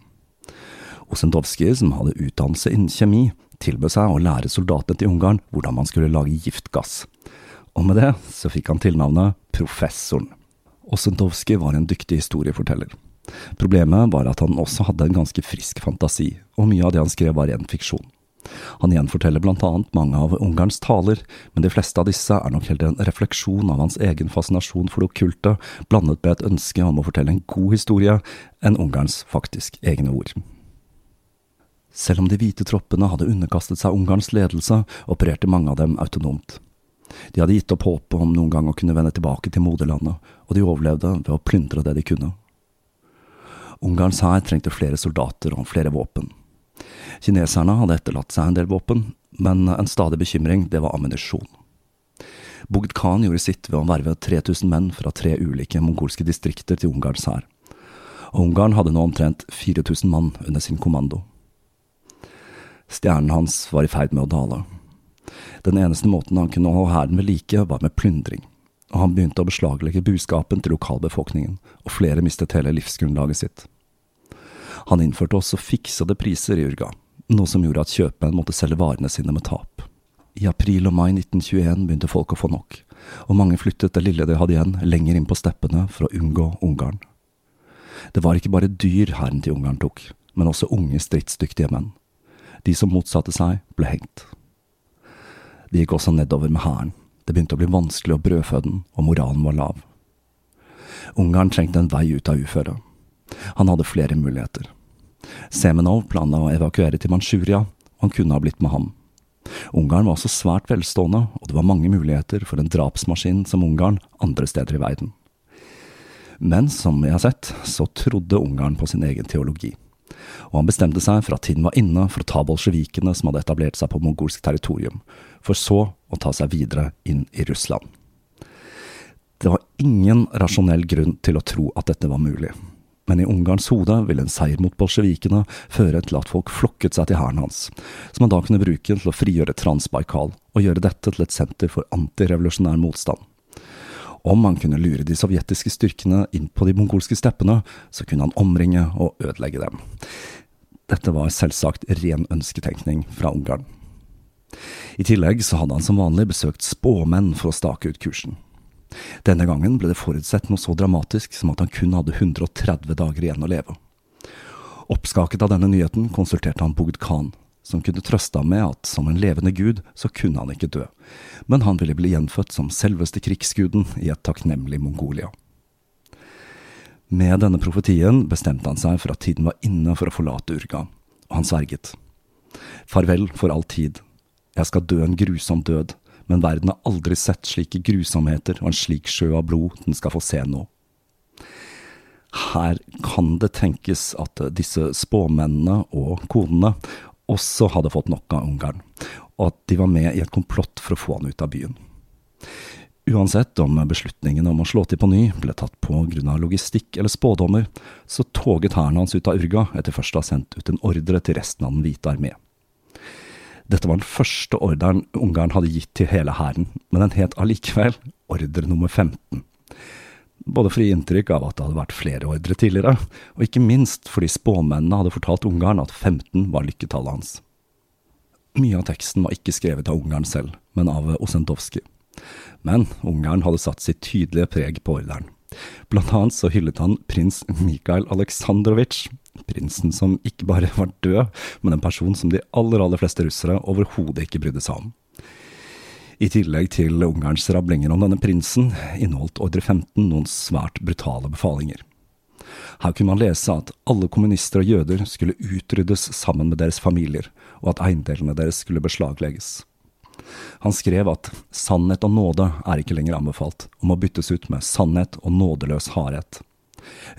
Osendowski, som hadde utdannelse innen kjemi, tilbød seg å lære soldatene til Ungarn hvordan man skulle lage giftgass, og med det så fikk han tilnavnet Professoren. Osendowski var en dyktig historieforteller. Problemet var at han også hadde en ganske frisk fantasi, og mye av det han skrev var ren fiksjon. Han gjenforteller blant annet mange av Ungarns taler, men de fleste av disse er nok heller en refleksjon av hans egen fascinasjon for det okkulte, blandet med et ønske om å fortelle en god historie, enn Ungarns faktisk egne ord. Selv om de hvite troppene hadde underkastet seg Ungarns ledelse, opererte mange av dem autonomt. De hadde gitt opp håpet om noen gang å kunne vende tilbake til moderlandet, og de overlevde ved å plyndre det de kunne. Ungarns hær trengte flere soldater og flere våpen. Kineserne hadde etterlatt seg en del våpen, men en stadig bekymring, det var ammunisjon. Bogd Khan gjorde sitt ved å verve 3000 menn fra tre ulike mongolske distrikter til Ungarns hær, Ungarn hadde nå omtrent 4000 mann under sin kommando. Stjernen hans var i ferd med å dale. Den eneste måten han kunne holde hæren ved like, var med plyndring, og han begynte å beslaglegge buskapen til lokalbefolkningen, og flere mistet hele livsgrunnlaget sitt. Han innførte også fiksede priser i Urga, noe som gjorde at kjøpmenn måtte selge varene sine med tap. I april og mai 1921 begynte folk å få nok, og mange flyttet det lille de hadde igjen, lenger inn på steppene for å unngå Ungarn. Det var ikke bare dyr hæren til Ungarn tok, men også unge, stridsdyktige menn. De som motsatte seg, ble hengt. Det gikk også nedover med hæren. Det begynte å bli vanskelig å brødfø den, og moralen var lav. Ungarn trengte en vei ut av uføret. Han hadde flere muligheter. Semenov planla å evakuere til Manchuria, og han kunne ha blitt med ham. Ungarn var også svært velstående, og det var mange muligheter for en drapsmaskin som Ungarn andre steder i verden. Men som vi har sett, så trodde Ungarn på sin egen teologi. Og han bestemte seg for at tiden var inne for å ta bolsjevikene som hadde etablert seg på mongolsk territorium, for så å ta seg videre inn i Russland. Det var ingen rasjonell grunn til å tro at dette var mulig, men i Ungarns hode ville en seier mot bolsjevikene føre til at folk flokket seg til hæren hans, som han da kunne bruke til å frigjøre Transbaikal og gjøre dette til et senter for antirevolusjonær motstand. Om han kunne lure de sovjetiske styrkene inn på de mongolske steppene, så kunne han omringe og ødelegge dem. Dette var selvsagt ren ønsketenkning fra Ungarn. I tillegg så hadde han som vanlig besøkt spåmenn for å stake ut kursen. Denne gangen ble det forutsett noe så dramatisk som at han kun hadde 130 dager igjen å leve. Oppskaket av denne nyheten konsulterte han Bogd Khan, som kunne trøste ham med at som en levende gud så kunne han ikke dø, men han ville bli gjenfødt som selveste krigsguden i et takknemlig Mongolia. Med denne profetien bestemte han seg for at tiden var inne for å forlate Urga, og han sverget. Farvel for all tid. Jeg skal dø en grusom død, men verden har aldri sett slike grusomheter og en slik sjø av blod den skal få se nå. Her kan det tenkes at disse spåmennene og konene også hadde fått nok av Ungarn, og at de var med i et komplott for å få han ut av byen. Uansett om beslutningen om å slå til på ny ble tatt på grunn av logistikk eller spådommer, så toget hæren hans ut av Urga etter først å ha sendt ut en ordre til resten av Den hvite armé. Dette var den første ordren Ungarn hadde gitt til hele hæren, men den het allikevel ordre nummer 15 både for å gi inntrykk av at det hadde vært flere ordre tidligere, og ikke minst fordi spåmennene hadde fortalt Ungarn at 15 var lykketallet hans. Mye av teksten var ikke skrevet av Ungarn selv, men av Osentowski. Men Ungarn hadde satt sitt tydelige preg på ordren. Blant annet så hyllet han prins Mikhail Aleksandrovitsj, prinsen som ikke bare [LAUGHS] var død, men en person som de aller, aller fleste russere overhodet ikke brydde seg om. I tillegg til Ungarns rablinger om denne prinsen, inneholdt ordre 15 noen svært brutale befalinger. Her kunne man lese at alle kommunister og jøder skulle utryddes sammen med deres familier, og at eiendelene deres skulle beslaglegges. Han skrev at sannhet og nåde er ikke lenger anbefalt, og må byttes ut med sannhet og nådeløs hardhet.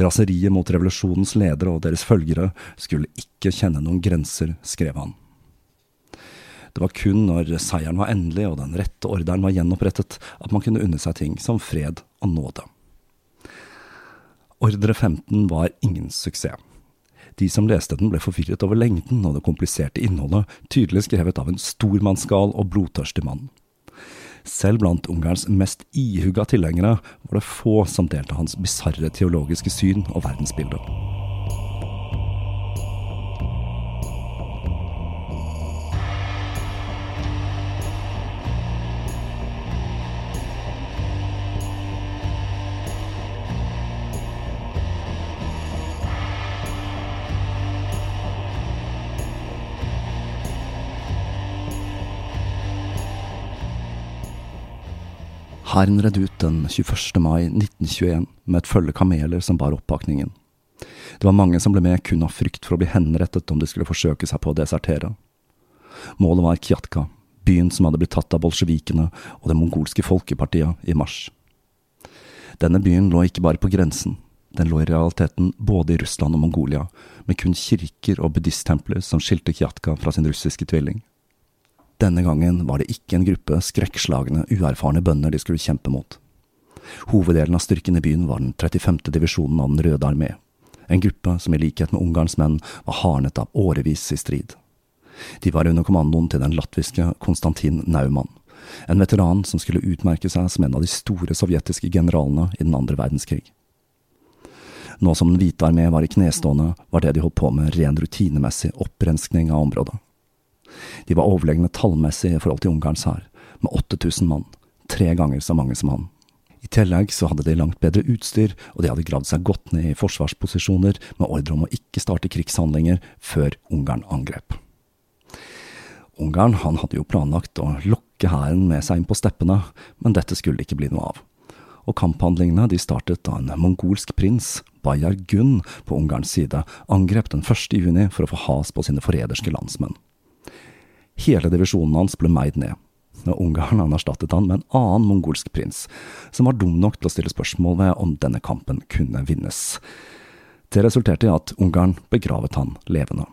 Raseriet mot revolusjonens ledere og deres følgere skulle ikke kjenne noen grenser, skrev han. Det var kun når seieren var endelig og den rette ordren var gjenopprettet, at man kunne unne seg ting som fred og nåde. Ordre 15 var ingen suksess. De som leste den ble forvirret over lengden og det kompliserte innholdet, tydelig skrevet av en stormannsgal og blodtørstig mann. Selv blant Ungarns mest ihugga tilhengere var det få som delte hans bisarre teologiske syn og verdensbilde. Hæren red ut den 21. mai 1921 med et følge kameler som bar oppakningen. Det var mange som ble med kun av frykt for å bli henrettet om de skulle forsøke seg på å desertere. Målet var Kjatka, byen som hadde blitt tatt av bolsjevikene og det mongolske folkepartiet i mars. Denne byen lå ikke bare på grensen, den lå i realiteten både i Russland og Mongolia, med kun kirker og buddhisttempler som skilte Kjatka fra sin russiske tvilling. Denne gangen var det ikke en gruppe skrekkslagne, uerfarne bønder de skulle kjempe mot. Hoveddelen av styrken i byen var den 35. divisjonen av Den røde armé, en gruppe som i likhet med Ungarns menn var hardnet av årevis i strid. De var under kommandoen til den latviske Konstantin Naumann, en veteran som skulle utmerke seg som en av de store sovjetiske generalene i den andre verdenskrig. Nå som Den hvite armé var i knestående, var det de holdt på med ren rutinemessig opprenskning av området. De var overlegne tallmessig i forhold til Ungarns hær, med 8000 mann, tre ganger så mange som han. I tillegg så hadde de langt bedre utstyr, og de hadde gravd seg godt ned i forsvarsposisjoner med ordre om å ikke starte krigshandlinger før Ungarn angrep. Ungarn han hadde jo planlagt å lokke hæren med seg inn på steppene, men dette skulle ikke bli noe av. Og kamphandlingene de startet da en mongolsk prins, Bayar Gun, på Ungarns side angrep den 1. juni for å få has på sine forræderske landsmenn. Hele divisjonen hans ble meid ned, og Ungarn han erstattet han med en annen mongolsk prins, som var dum nok til å stille spørsmål ved om denne kampen kunne vinnes. Det resulterte i at Ungarn begravet han levende.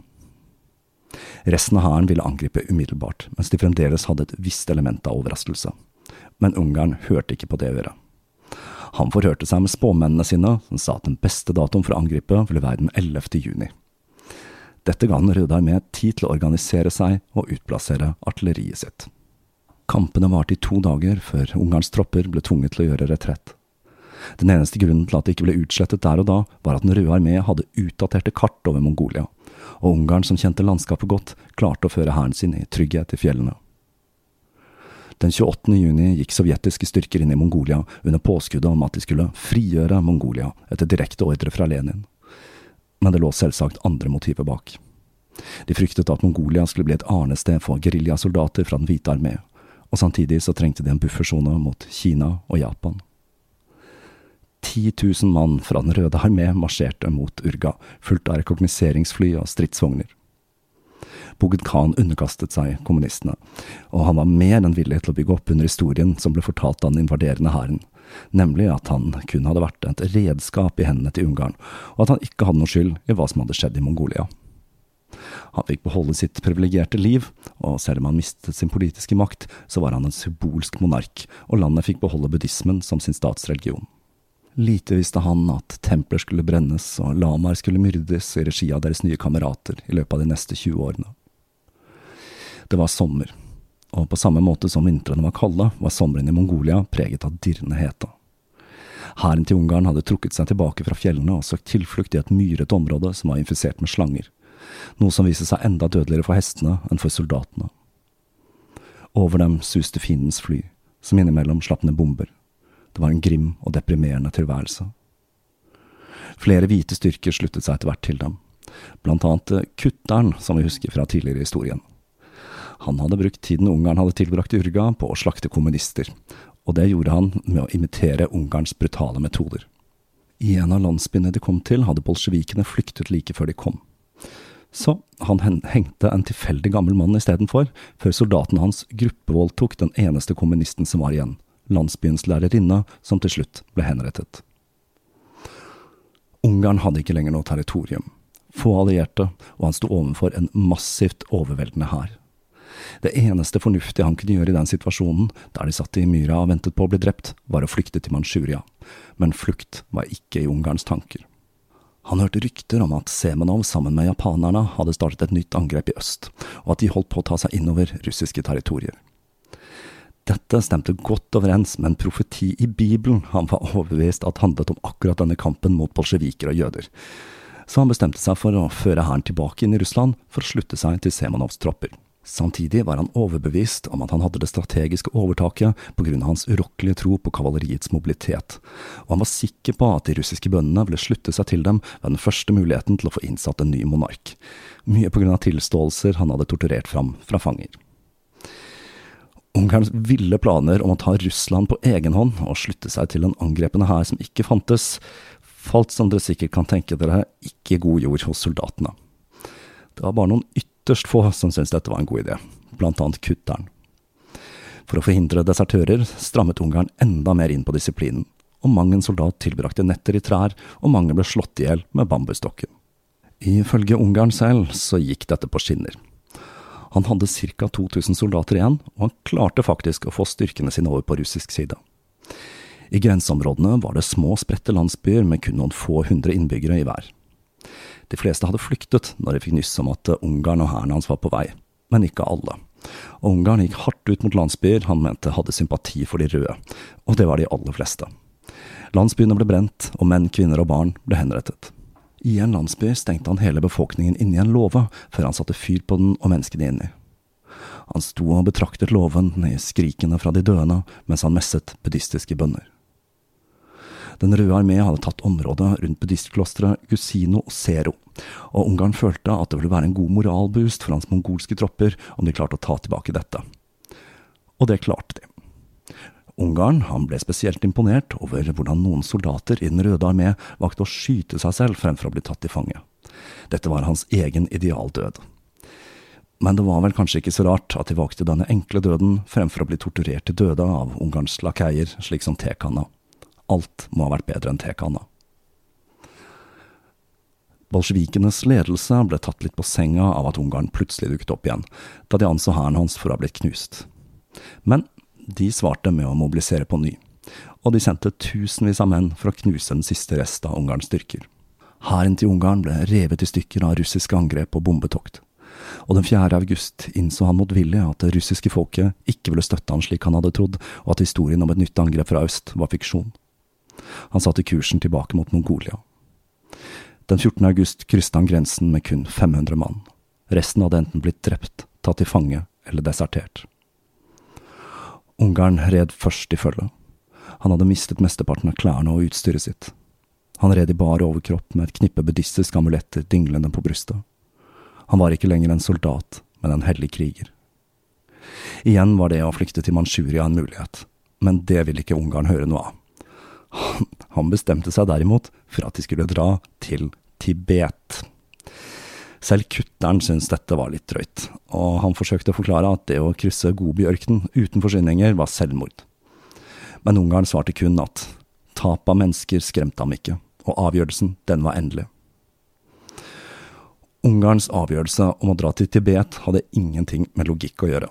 Resten av hæren ville angripe umiddelbart, mens de fremdeles hadde et visst element av overraskelse. Men Ungarn hørte ikke på det øret. Han forhørte seg med spåmennene sine, som sa at den beste datoen for å angripe ville være den 11. juni. Dette ga den Røde armé tid til å organisere seg og utplassere artilleriet sitt. Kampene varte i to dager før Ungarns tropper ble tvunget til å gjøre retrett. Den eneste grunnen til at det ikke ble utslettet der og da, var at Den røde armé hadde utdaterte kart over Mongolia, og Ungarn, som kjente landskapet godt, klarte å føre hæren sin i trygghet i fjellene. Den 28. juni gikk sovjetiske styrker inn i Mongolia under påskuddet om at de skulle frigjøre Mongolia etter direkte ordre fra Lenin. Men det lå selvsagt andre motiver bak. De fryktet at Mongolia skulle bli et arnested for geriljasoldater fra Den hvite armé, og samtidig så trengte de en buffersone mot Kina og Japan. 10 000 mann fra Den røde armé marsjerte mot Urga, fulgt av rekognoseringsfly og stridsvogner. Bogd Khan underkastet seg kommunistene, og han var mer enn villig til å bygge opp under historien som ble fortalt av den invaderende hæren, nemlig at han kun hadde vært et redskap i hendene til Ungarn, og at han ikke hadde noe skyld i hva som hadde skjedd i Mongolia. Han fikk beholde sitt privilegerte liv, og selv om han mistet sin politiske makt, så var han en symbolsk monark, og landet fikk beholde buddhismen som sin statsreligion. Lite visste han at templer skulle brennes og lamaer skulle myrdes i regi av deres nye kamerater i løpet av de neste 20 årene. Det var sommer, og på samme måte som vintrene var kalde, var sommeren i Mongolia preget av dirrende hete. Hæren til Ungarn hadde trukket seg tilbake fra fjellene og søkt tilflukt i et myret område som var infisert med slanger, noe som viste seg enda dødeligere for hestene enn for soldatene. Over dem suste fiendens fly, som innimellom slapp ned bomber. Det var en grim og deprimerende tilværelse. Flere hvite styrker sluttet seg etter hvert til dem, blant annet Kutteren, som vi husker fra tidligere i historien. Han hadde brukt tiden Ungarn hadde tilbrakt i Urga på å slakte kommunister, og det gjorde han med å imitere Ungarns brutale metoder. I en av landsbyene de kom til, hadde bolsjevikene flyktet like før de kom. Så han hengte en tilfeldig gammel mann istedenfor, før soldatene hans gruppevoldtok den eneste kommunisten som var igjen, landsbyens lærerinne, som til slutt ble henrettet. Ungarn hadde ikke lenger noe territorium, få allierte, og han sto overfor en massivt overveldende hær. Det eneste fornuftige han kunne gjøre i den situasjonen, der de satt i myra og ventet på å bli drept, var å flykte til Manchuria, men flukt var ikke i Ungarns tanker. Han hørte rykter om at Semenov sammen med japanerne hadde startet et nytt angrep i øst, og at de holdt på å ta seg innover russiske territorier. Dette stemte godt overens med en profeti i Bibelen han var overbevist at handlet om akkurat denne kampen mot bolsjeviker og jøder, så han bestemte seg for å føre hæren tilbake inn i Russland for å slutte seg til Semenovs tropper. Samtidig var han overbevist om at han hadde det strategiske overtaket på grunn av hans urokkelige tro på kavaleriets mobilitet, og han var sikker på at de russiske bøndene ville slutte seg til dem ved den første muligheten til å få innsatt en ny monark, mye på grunn av tilståelser han hadde torturert fram fra fanger. Ungarns ville planer om å ta Russland på egen hånd og slutte seg til en angrepende hær som ikke fantes, falt som dere sikkert kan tenke dere, ikke god jord hos soldatene. Det var bare noen ytterligere ytterst få som syntes dette var en god idé, blant annet kutteren. For å forhindre desertører strammet Ungarn enda mer inn på disiplinen, og mang en soldat tilbrakte netter i trær, og mange ble slått i hjel med bambusstokken. Ifølge Ungarn selv så gikk dette på skinner. Han hadde ca 2000 soldater igjen, og han klarte faktisk å få styrkene sine over på russisk side. I grenseområdene var det små, spredte landsbyer med kun noen få hundre innbyggere i hver. De fleste hadde flyktet når de fikk nyss om at Ungarn og hæren hans var på vei, men ikke alle. Og Ungarn gikk hardt ut mot landsbyer han mente hadde sympati for de røde, og det var de aller fleste. Landsbyene ble brent, og menn, kvinner og barn ble henrettet. I en landsby stengte han hele befolkningen inne i en låve, før han satte fyr på den og menneskene inni. Han sto og betraktet låven i skrikene fra de døende mens han messet buddhistiske bønner. Den røde armé hadde tatt området rundt buddhistklosteret Gusino og Zero, og Ungarn følte at det ville være en god moralboost for hans mongolske tropper om de klarte å ta tilbake dette. Og det klarte de. Ungarn ble spesielt imponert over hvordan noen soldater i Den røde armé valgte å skyte seg selv fremfor å bli tatt til fange. Dette var hans egen idealdød. Men det var vel kanskje ikke så rart at de valgte denne enkle døden fremfor å bli torturert til døde av Ungarns lakeier, slik som tekanna. Alt må ha vært bedre enn tekanna. Bolsjevikenes ledelse ble tatt litt på senga av at Ungarn plutselig dukket opp igjen, da de anså hæren hans for å ha blitt knust. Men de svarte med å mobilisere på ny, og de sendte tusenvis av menn for å knuse den siste rest av Ungarns styrker. Hæren til Ungarn ble revet i stykker av russiske angrep og bombetokt, og den 4. august innså han motvillig at det russiske folket ikke ville støtte han slik han hadde trodd, og at historien om et nytt angrep fra øst var fiksjon. Han satte kursen tilbake mot Mongolia. Den 14. august krysset han grensen med kun 500 mann. Resten hadde enten blitt drept, tatt til fange eller desertert. Ungarn red først i følge. Han hadde mistet mesteparten av klærne og utstyret sitt. Han red i bar overkropp med et knippe buddhistiske amuletter dinglende på brystet. Han var ikke lenger en soldat, men en hellig kriger. Igjen var det å flykte til Manchuria en mulighet, men det ville ikke Ungarn høre noe av. Han bestemte seg derimot for at de skulle dra til Tibet. Selv kutteren syntes dette var litt drøyt, og han forsøkte å forklare at det å krysse Gobiørkenen uten forsyninger var selvmord. Men Ungarn svarte kun at tap av mennesker skremte ham ikke, og avgjørelsen, den var endelig. Ungarns avgjørelse om å dra til Tibet hadde ingenting med logikk å gjøre.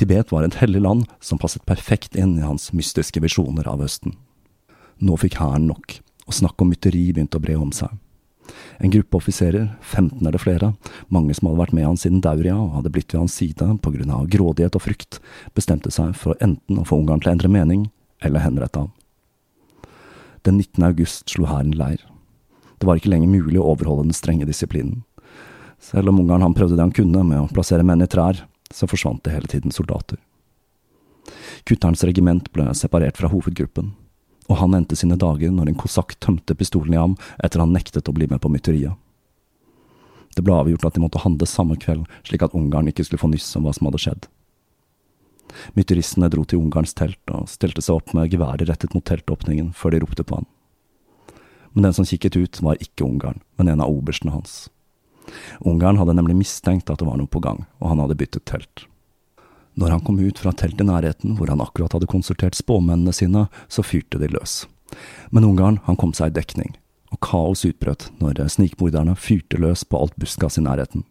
Tibet var et hellig land som passet perfekt inn i hans mystiske visjoner av Østen. Nå fikk hæren nok, og snakk om mytteri begynte å bre om seg. En gruppe offiserer, 15 eller flere, mange som hadde vært med han siden Dauria og hadde blitt ved hans side av grådighet og frykt, bestemte seg for enten å få Ungarn til å endre mening, eller henrette ham. Den 19. august slo hæren leir. Det var ikke lenger mulig å overholde den strenge disiplinen. Selv om Ungarn han prøvde det han kunne med å plassere menn i trær, så forsvant det hele tiden soldater. Kutterens regiment ble separert fra hovedgruppen, og han endte sine dager når en kosakk tømte pistolen i ham etter han nektet å bli med på mytteriet. Det ble avgjort at de måtte handle samme kveld, slik at Ungarn ikke skulle få nyss om hva som hadde skjedd. Mytteristene dro til Ungarns telt og stelte seg opp med geværet rettet mot teltåpningen før de ropte på han. Men den som kikket ut, var ikke Ungarn, men en av oberstene hans. Ungarn hadde nemlig mistenkt at det var noe på gang, og han hadde byttet telt. Når han kom ut fra teltet i nærheten, hvor han akkurat hadde konsultert spåmennene sine, så fyrte de løs. Men Ungarn han kom seg i dekning, og kaos utbrøt når snikmorderne fyrte løs på alt buskas i nærheten.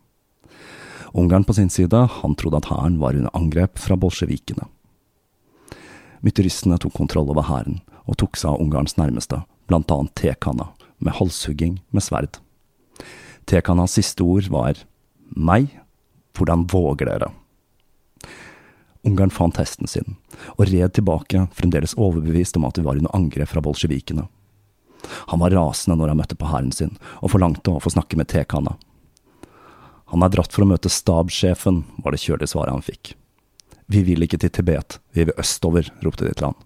Ungarn på sin side, han trodde at hæren var under angrep fra bolsjevikene. Mytteristene tok kontroll over hæren, og tok seg av Ungarns nærmeste, blant annet tekanna, med halshugging med sverd. Tekannas siste ord var meg, hvordan våger dere? Ungarn fant hesten sin, og red tilbake, fremdeles overbevist om at de var under angrep fra bolsjevikene. Han var rasende når han møtte på hæren sin, og forlangte å få snakke med tekanna. Han er dratt for å møte stabssjefen, var det kjølige svaret han fikk. Vi vil ikke til Tibet, vi vil østover, ropte de til han.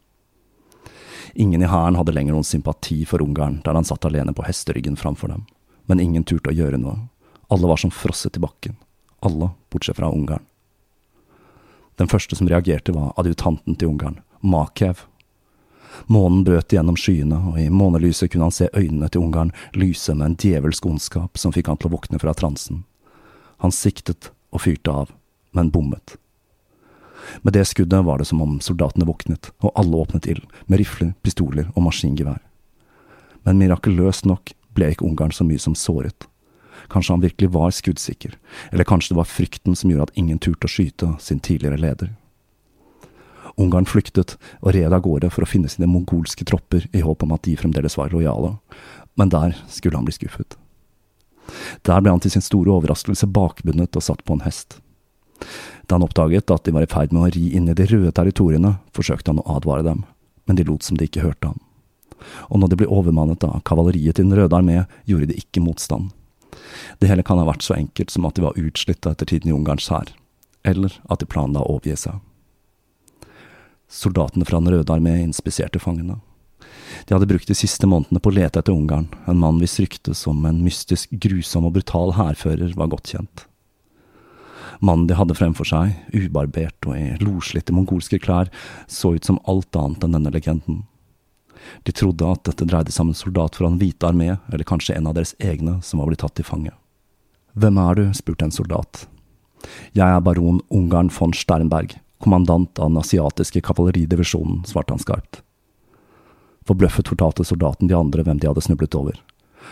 Ingen i hæren hadde lenger noen sympati for Ungarn der han satt alene på hesteryggen framfor dem, men ingen turte å gjøre noe. Alle var som frosset i bakken. Alle bortsett fra Ungarn. Den første som reagerte, var adjutanten til Ungarn, Makev. Månen brøt gjennom skyene, og i månelyset kunne han se øynene til Ungarn lyse med en djevelsk ondskap som fikk han til å våkne fra transen. Han siktet og fyrte av, men bommet. Med det skuddet var det som om soldatene våknet, og alle åpnet ild, med rifler, pistoler og maskingevær. Men mirakuløst nok ble ikke Ungarn så mye som såret. Kanskje han virkelig var skuddsikker, eller kanskje det var frykten som gjorde at ingen turte å skyte sin tidligere leder. Ungarn flyktet og red av gårde for å finne sine mongolske tropper i håp om at de fremdeles var lojale, men der skulle han bli skuffet. Der ble han til sin store overraskelse bakbundet og satt på en hest. Da han oppdaget at de var i ferd med å ri inn i de røde territoriene, forsøkte han å advare dem, men de lot som de ikke hørte ham. Og når de ble overmannet av kavaleriet til Den røde armé, gjorde de ikke motstand. Det hele kan ha vært så enkelt som at de var utslitta etter tiden i Ungarns hær, eller at de planla å overgi seg. Soldatene fra Den røde armé inspiserte fangene. De hadde brukt de siste månedene på å lete etter Ungarn, en mann hvis rykte som en mystisk, grusom og brutal hærfører var godt kjent. Mannen de hadde fremfor seg, ubarbert og i loslitte mongolske klær, så ut som alt annet enn denne legenden. De trodde at dette dreide seg om en soldat fra Den hvite armé, eller kanskje en av deres egne som var blitt tatt til fange. Hvem er du? spurte en soldat. Jeg er baron Ungarn von Sternberg, kommandant av den asiatiske kavaleridivisjonen, svarte han skarpt. Forbløffet fortalte soldaten de andre hvem de hadde snublet over,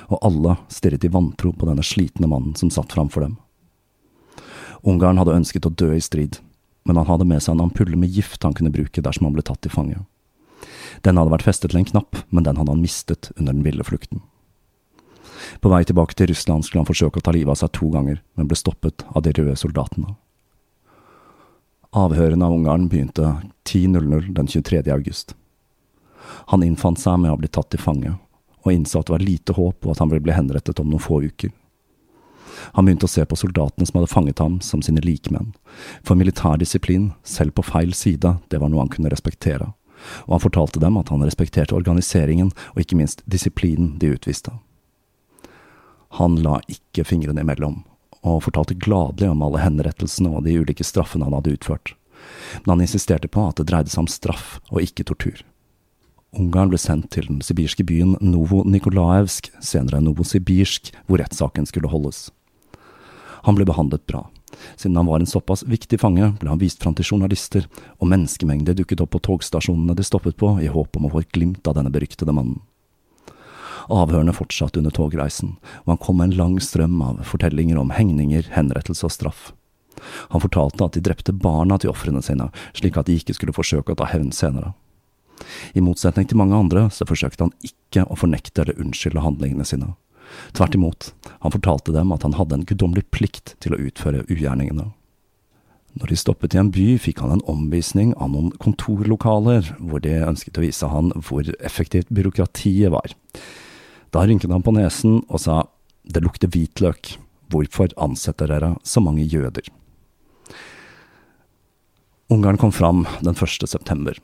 og alle stirret i vantro på denne slitne mannen som satt framfor dem. Ungarn hadde ønsket å dø i strid, men han hadde med seg en ampulle med gift han kunne bruke dersom han ble tatt til fange. Den hadde vært festet til en knapp, men den hadde han mistet under den ville flukten. På vei tilbake til Russland skulle han forsøke å ta livet av seg to ganger, men ble stoppet av de røde soldatene. Avhørene av Ungarn begynte 10.00 den 23. august. Han innfant seg med å blitt tatt til fange, og innså at det var lite håp og at han ville bli henrettet om noen få uker. Han begynte å se på soldatene som hadde fanget ham, som sine likemenn, for militær disiplin, selv på feil side, det var noe han kunne respektere, og han fortalte dem at han respekterte organiseringen og ikke minst disiplinen de utviste. Han la ikke fingrene imellom, og fortalte gladelig om alle henrettelsene og de ulike straffene han hadde utført, men han insisterte på at det dreide seg om straff og ikke tortur. Ungarn ble sendt til den sibirske byen Novo-Nikolaevsk, senere Novosibirsk, hvor rettssaken skulle holdes. Han ble behandlet bra. Siden han var en såpass viktig fange, ble han vist fram til journalister, og menneskemengder dukket opp på togstasjonene de stoppet på, i håp om å få et glimt av denne beryktede mannen. Avhørene fortsatte under togreisen, og han kom med en lang strøm av fortellinger om hengninger, henrettelse og straff. Han fortalte at de drepte barna til ofrene sine, slik at de ikke skulle forsøke å ta hevn senere. I motsetning til mange andre så forsøkte han ikke å fornekte eller unnskylde handlingene sine. Tvert imot, han fortalte dem at han hadde en guddommelig plikt til å utføre ugjerningene. Når de stoppet i en by, fikk han en omvisning av noen kontorlokaler, hvor de ønsket å vise han hvor effektivt byråkratiet var. Da rynket han på nesen og sa det lukter hvitløk, hvorfor ansetter dere så mange jøder? Ungarn kom fram den 1. september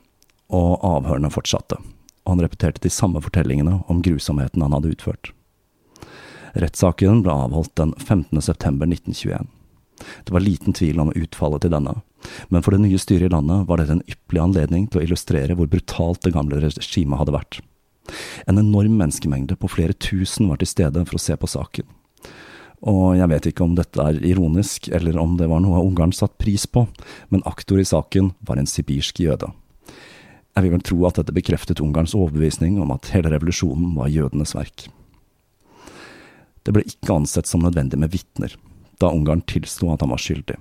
og avhørene fortsatte, og han repeterte de samme fortellingene om grusomheten han hadde utført. Rettssaken ble avholdt den 15. september 1921. Det var liten tvil om utfallet til denne, men for det nye styret i landet var dette en ypperlig anledning til å illustrere hvor brutalt det gamle regimet hadde vært. En enorm menneskemengde på flere tusen var til stede for å se på saken. Og jeg vet ikke om dette er ironisk, eller om det var noe Ungarn satt pris på, men aktor i saken var en sibirsk jøde. Jeg vil vel tro at dette bekreftet Ungarns overbevisning om at hele revolusjonen var jødenes verk. Det ble ikke ansett som nødvendig med vitner, da Ungarn tilsto at han var skyldig,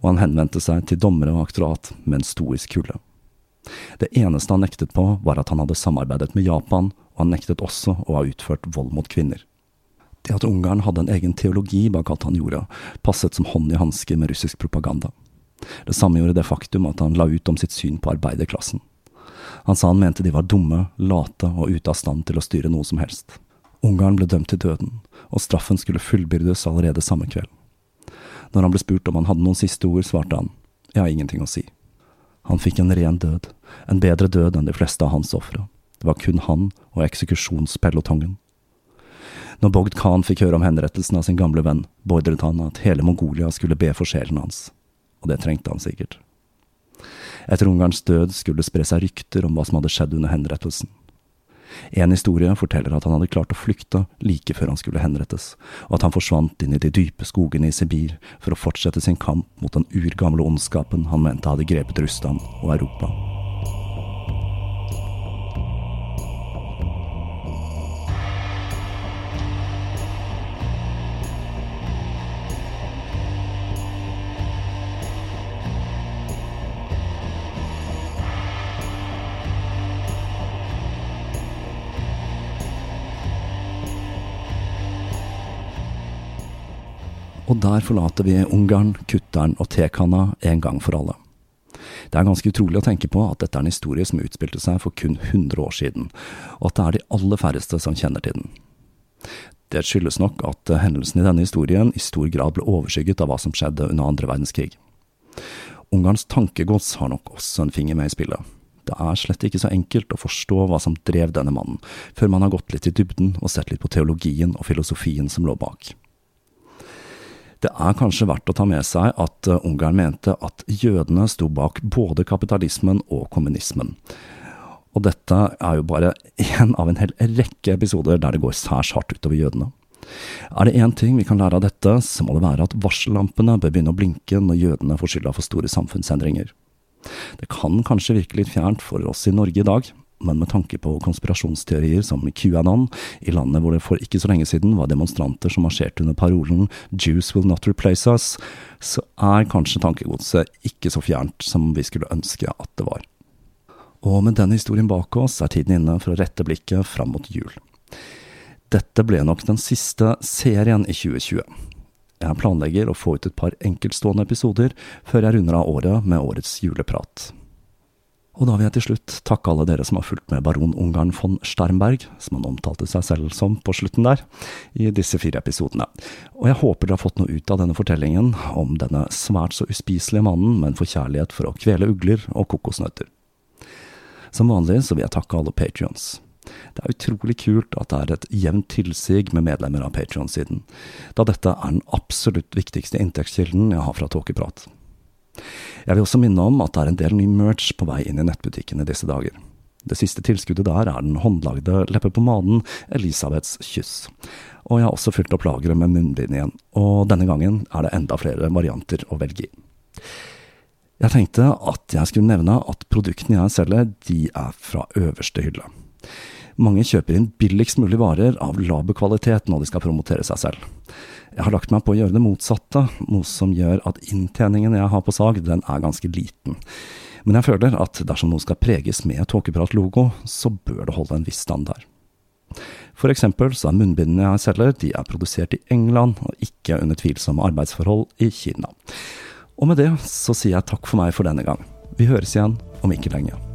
og han henvendte seg til dommere og aktorat med en stoisk kulde. Det eneste han nektet på, var at han hadde samarbeidet med Japan, og han nektet også å ha utført vold mot kvinner. Det at Ungarn hadde en egen teologi bak alt han gjorde, passet som hånd i hanske med russisk propaganda. Det samme gjorde det faktum at han la ut om sitt syn på arbeiderklassen. Han sa han mente de var dumme, late og ute av stand til å styre noe som helst. Ungarn ble dømt til døden, og straffen skulle fullbyrdes allerede samme kveld. Når han ble spurt om han hadde noen siste ord, svarte han jeg har ingenting å si. Han fikk en ren død, en bedre død enn de fleste av hans ofre. Det var kun han og eksekusjonspelotongen. Når Bogd Khan fikk høre om henrettelsen av sin gamle venn, beordret han at hele Mongolia skulle be for sjelen hans, og det trengte han sikkert. Etter Ungarns død skulle det spre seg rykter om hva som hadde skjedd under henrettelsen. En historie forteller at han hadde klart å flykte like før han skulle henrettes, og at han forsvant inn i de dype skogene i Sibir for å fortsette sin kamp mot den urgamle ondskapen han mente hadde grepet Russland og Europa. Og der forlater vi Ungarn, kutteren og tekanna en gang for alle. Det er ganske utrolig å tenke på at dette er en historie som utspilte seg for kun 100 år siden, og at det er de aller færreste som kjenner til den. Det skyldes nok at hendelsen i denne historien i stor grad ble overskygget av hva som skjedde under andre verdenskrig. Ungarns tankegods har nok også en finger med i spillet. Det er slett ikke så enkelt å forstå hva som drev denne mannen, før man har gått litt i dybden og sett litt på teologien og filosofien som lå bak. Det er kanskje verdt å ta med seg at eh, Ungarn mente at jødene sto bak både kapitalismen og kommunismen. Og dette er jo bare én av en hel rekke episoder der det går særs hardt utover jødene. Er det én ting vi kan lære av dette, så må det være at varsellampene bør begynne å blinke når jødene får skylda for store samfunnsendringer. Det kan kanskje virke litt fjernt for oss i Norge i dag, men med tanke på konspirasjonsteorier som QAnon, i landet hvor det for ikke så lenge siden var demonstranter som marsjerte under parolen 'Jews will not replace us', så er kanskje tankegodset ikke så fjernt som vi skulle ønske at det var. Og med denne historien bak oss er tiden inne for å rette blikket fram mot jul. Dette ble nok den siste serien i 2020. Jeg planlegger å få ut et par enkeltstående episoder før jeg runder av året med årets juleprat. Og da vil jeg til slutt takke alle dere som har fulgt med baron Ungarn von Sternberg, som han omtalte seg selv som på slutten der, i disse fire episodene. Og jeg håper dere har fått noe ut av denne fortellingen om denne svært så uspiselige mannen med en forkjærlighet for å kvele ugler og kokosnøtter. Som vanlig så vil jeg takke alle patrions. Det er utrolig kult at det er et jevnt tilsig med medlemmer av Patrion-siden, da dette er den absolutt viktigste inntektskilden jeg har fra Tåkeprat. Jeg vil også minne om at det er en del ny merch på vei inn i nettbutikken i disse dager. Det siste tilskuddet der er den håndlagde leppepomaden Elisabeths kyss. Og jeg har også fylt opp lageret med munnbind igjen, og denne gangen er det enda flere varianter å velge i. Jeg tenkte at jeg skulle nevne at produktene jeg selger, de er fra øverste hylle. Mange kjøper inn billigst mulig varer av laber kvalitet når de skal promotere seg selv. Jeg har lagt meg på å gjøre det motsatte, noe som gjør at inntjeningen jeg har på sag, den er ganske liten. Men jeg føler at dersom noe skal preges med Tåkeprat-logo, så bør det holde en viss standard. For eksempel så er munnbindene jeg selger, de er produsert i England, og ikke under tvilsomme arbeidsforhold i Kina. Og med det så sier jeg takk for meg for denne gang. Vi høres igjen om ikke lenge.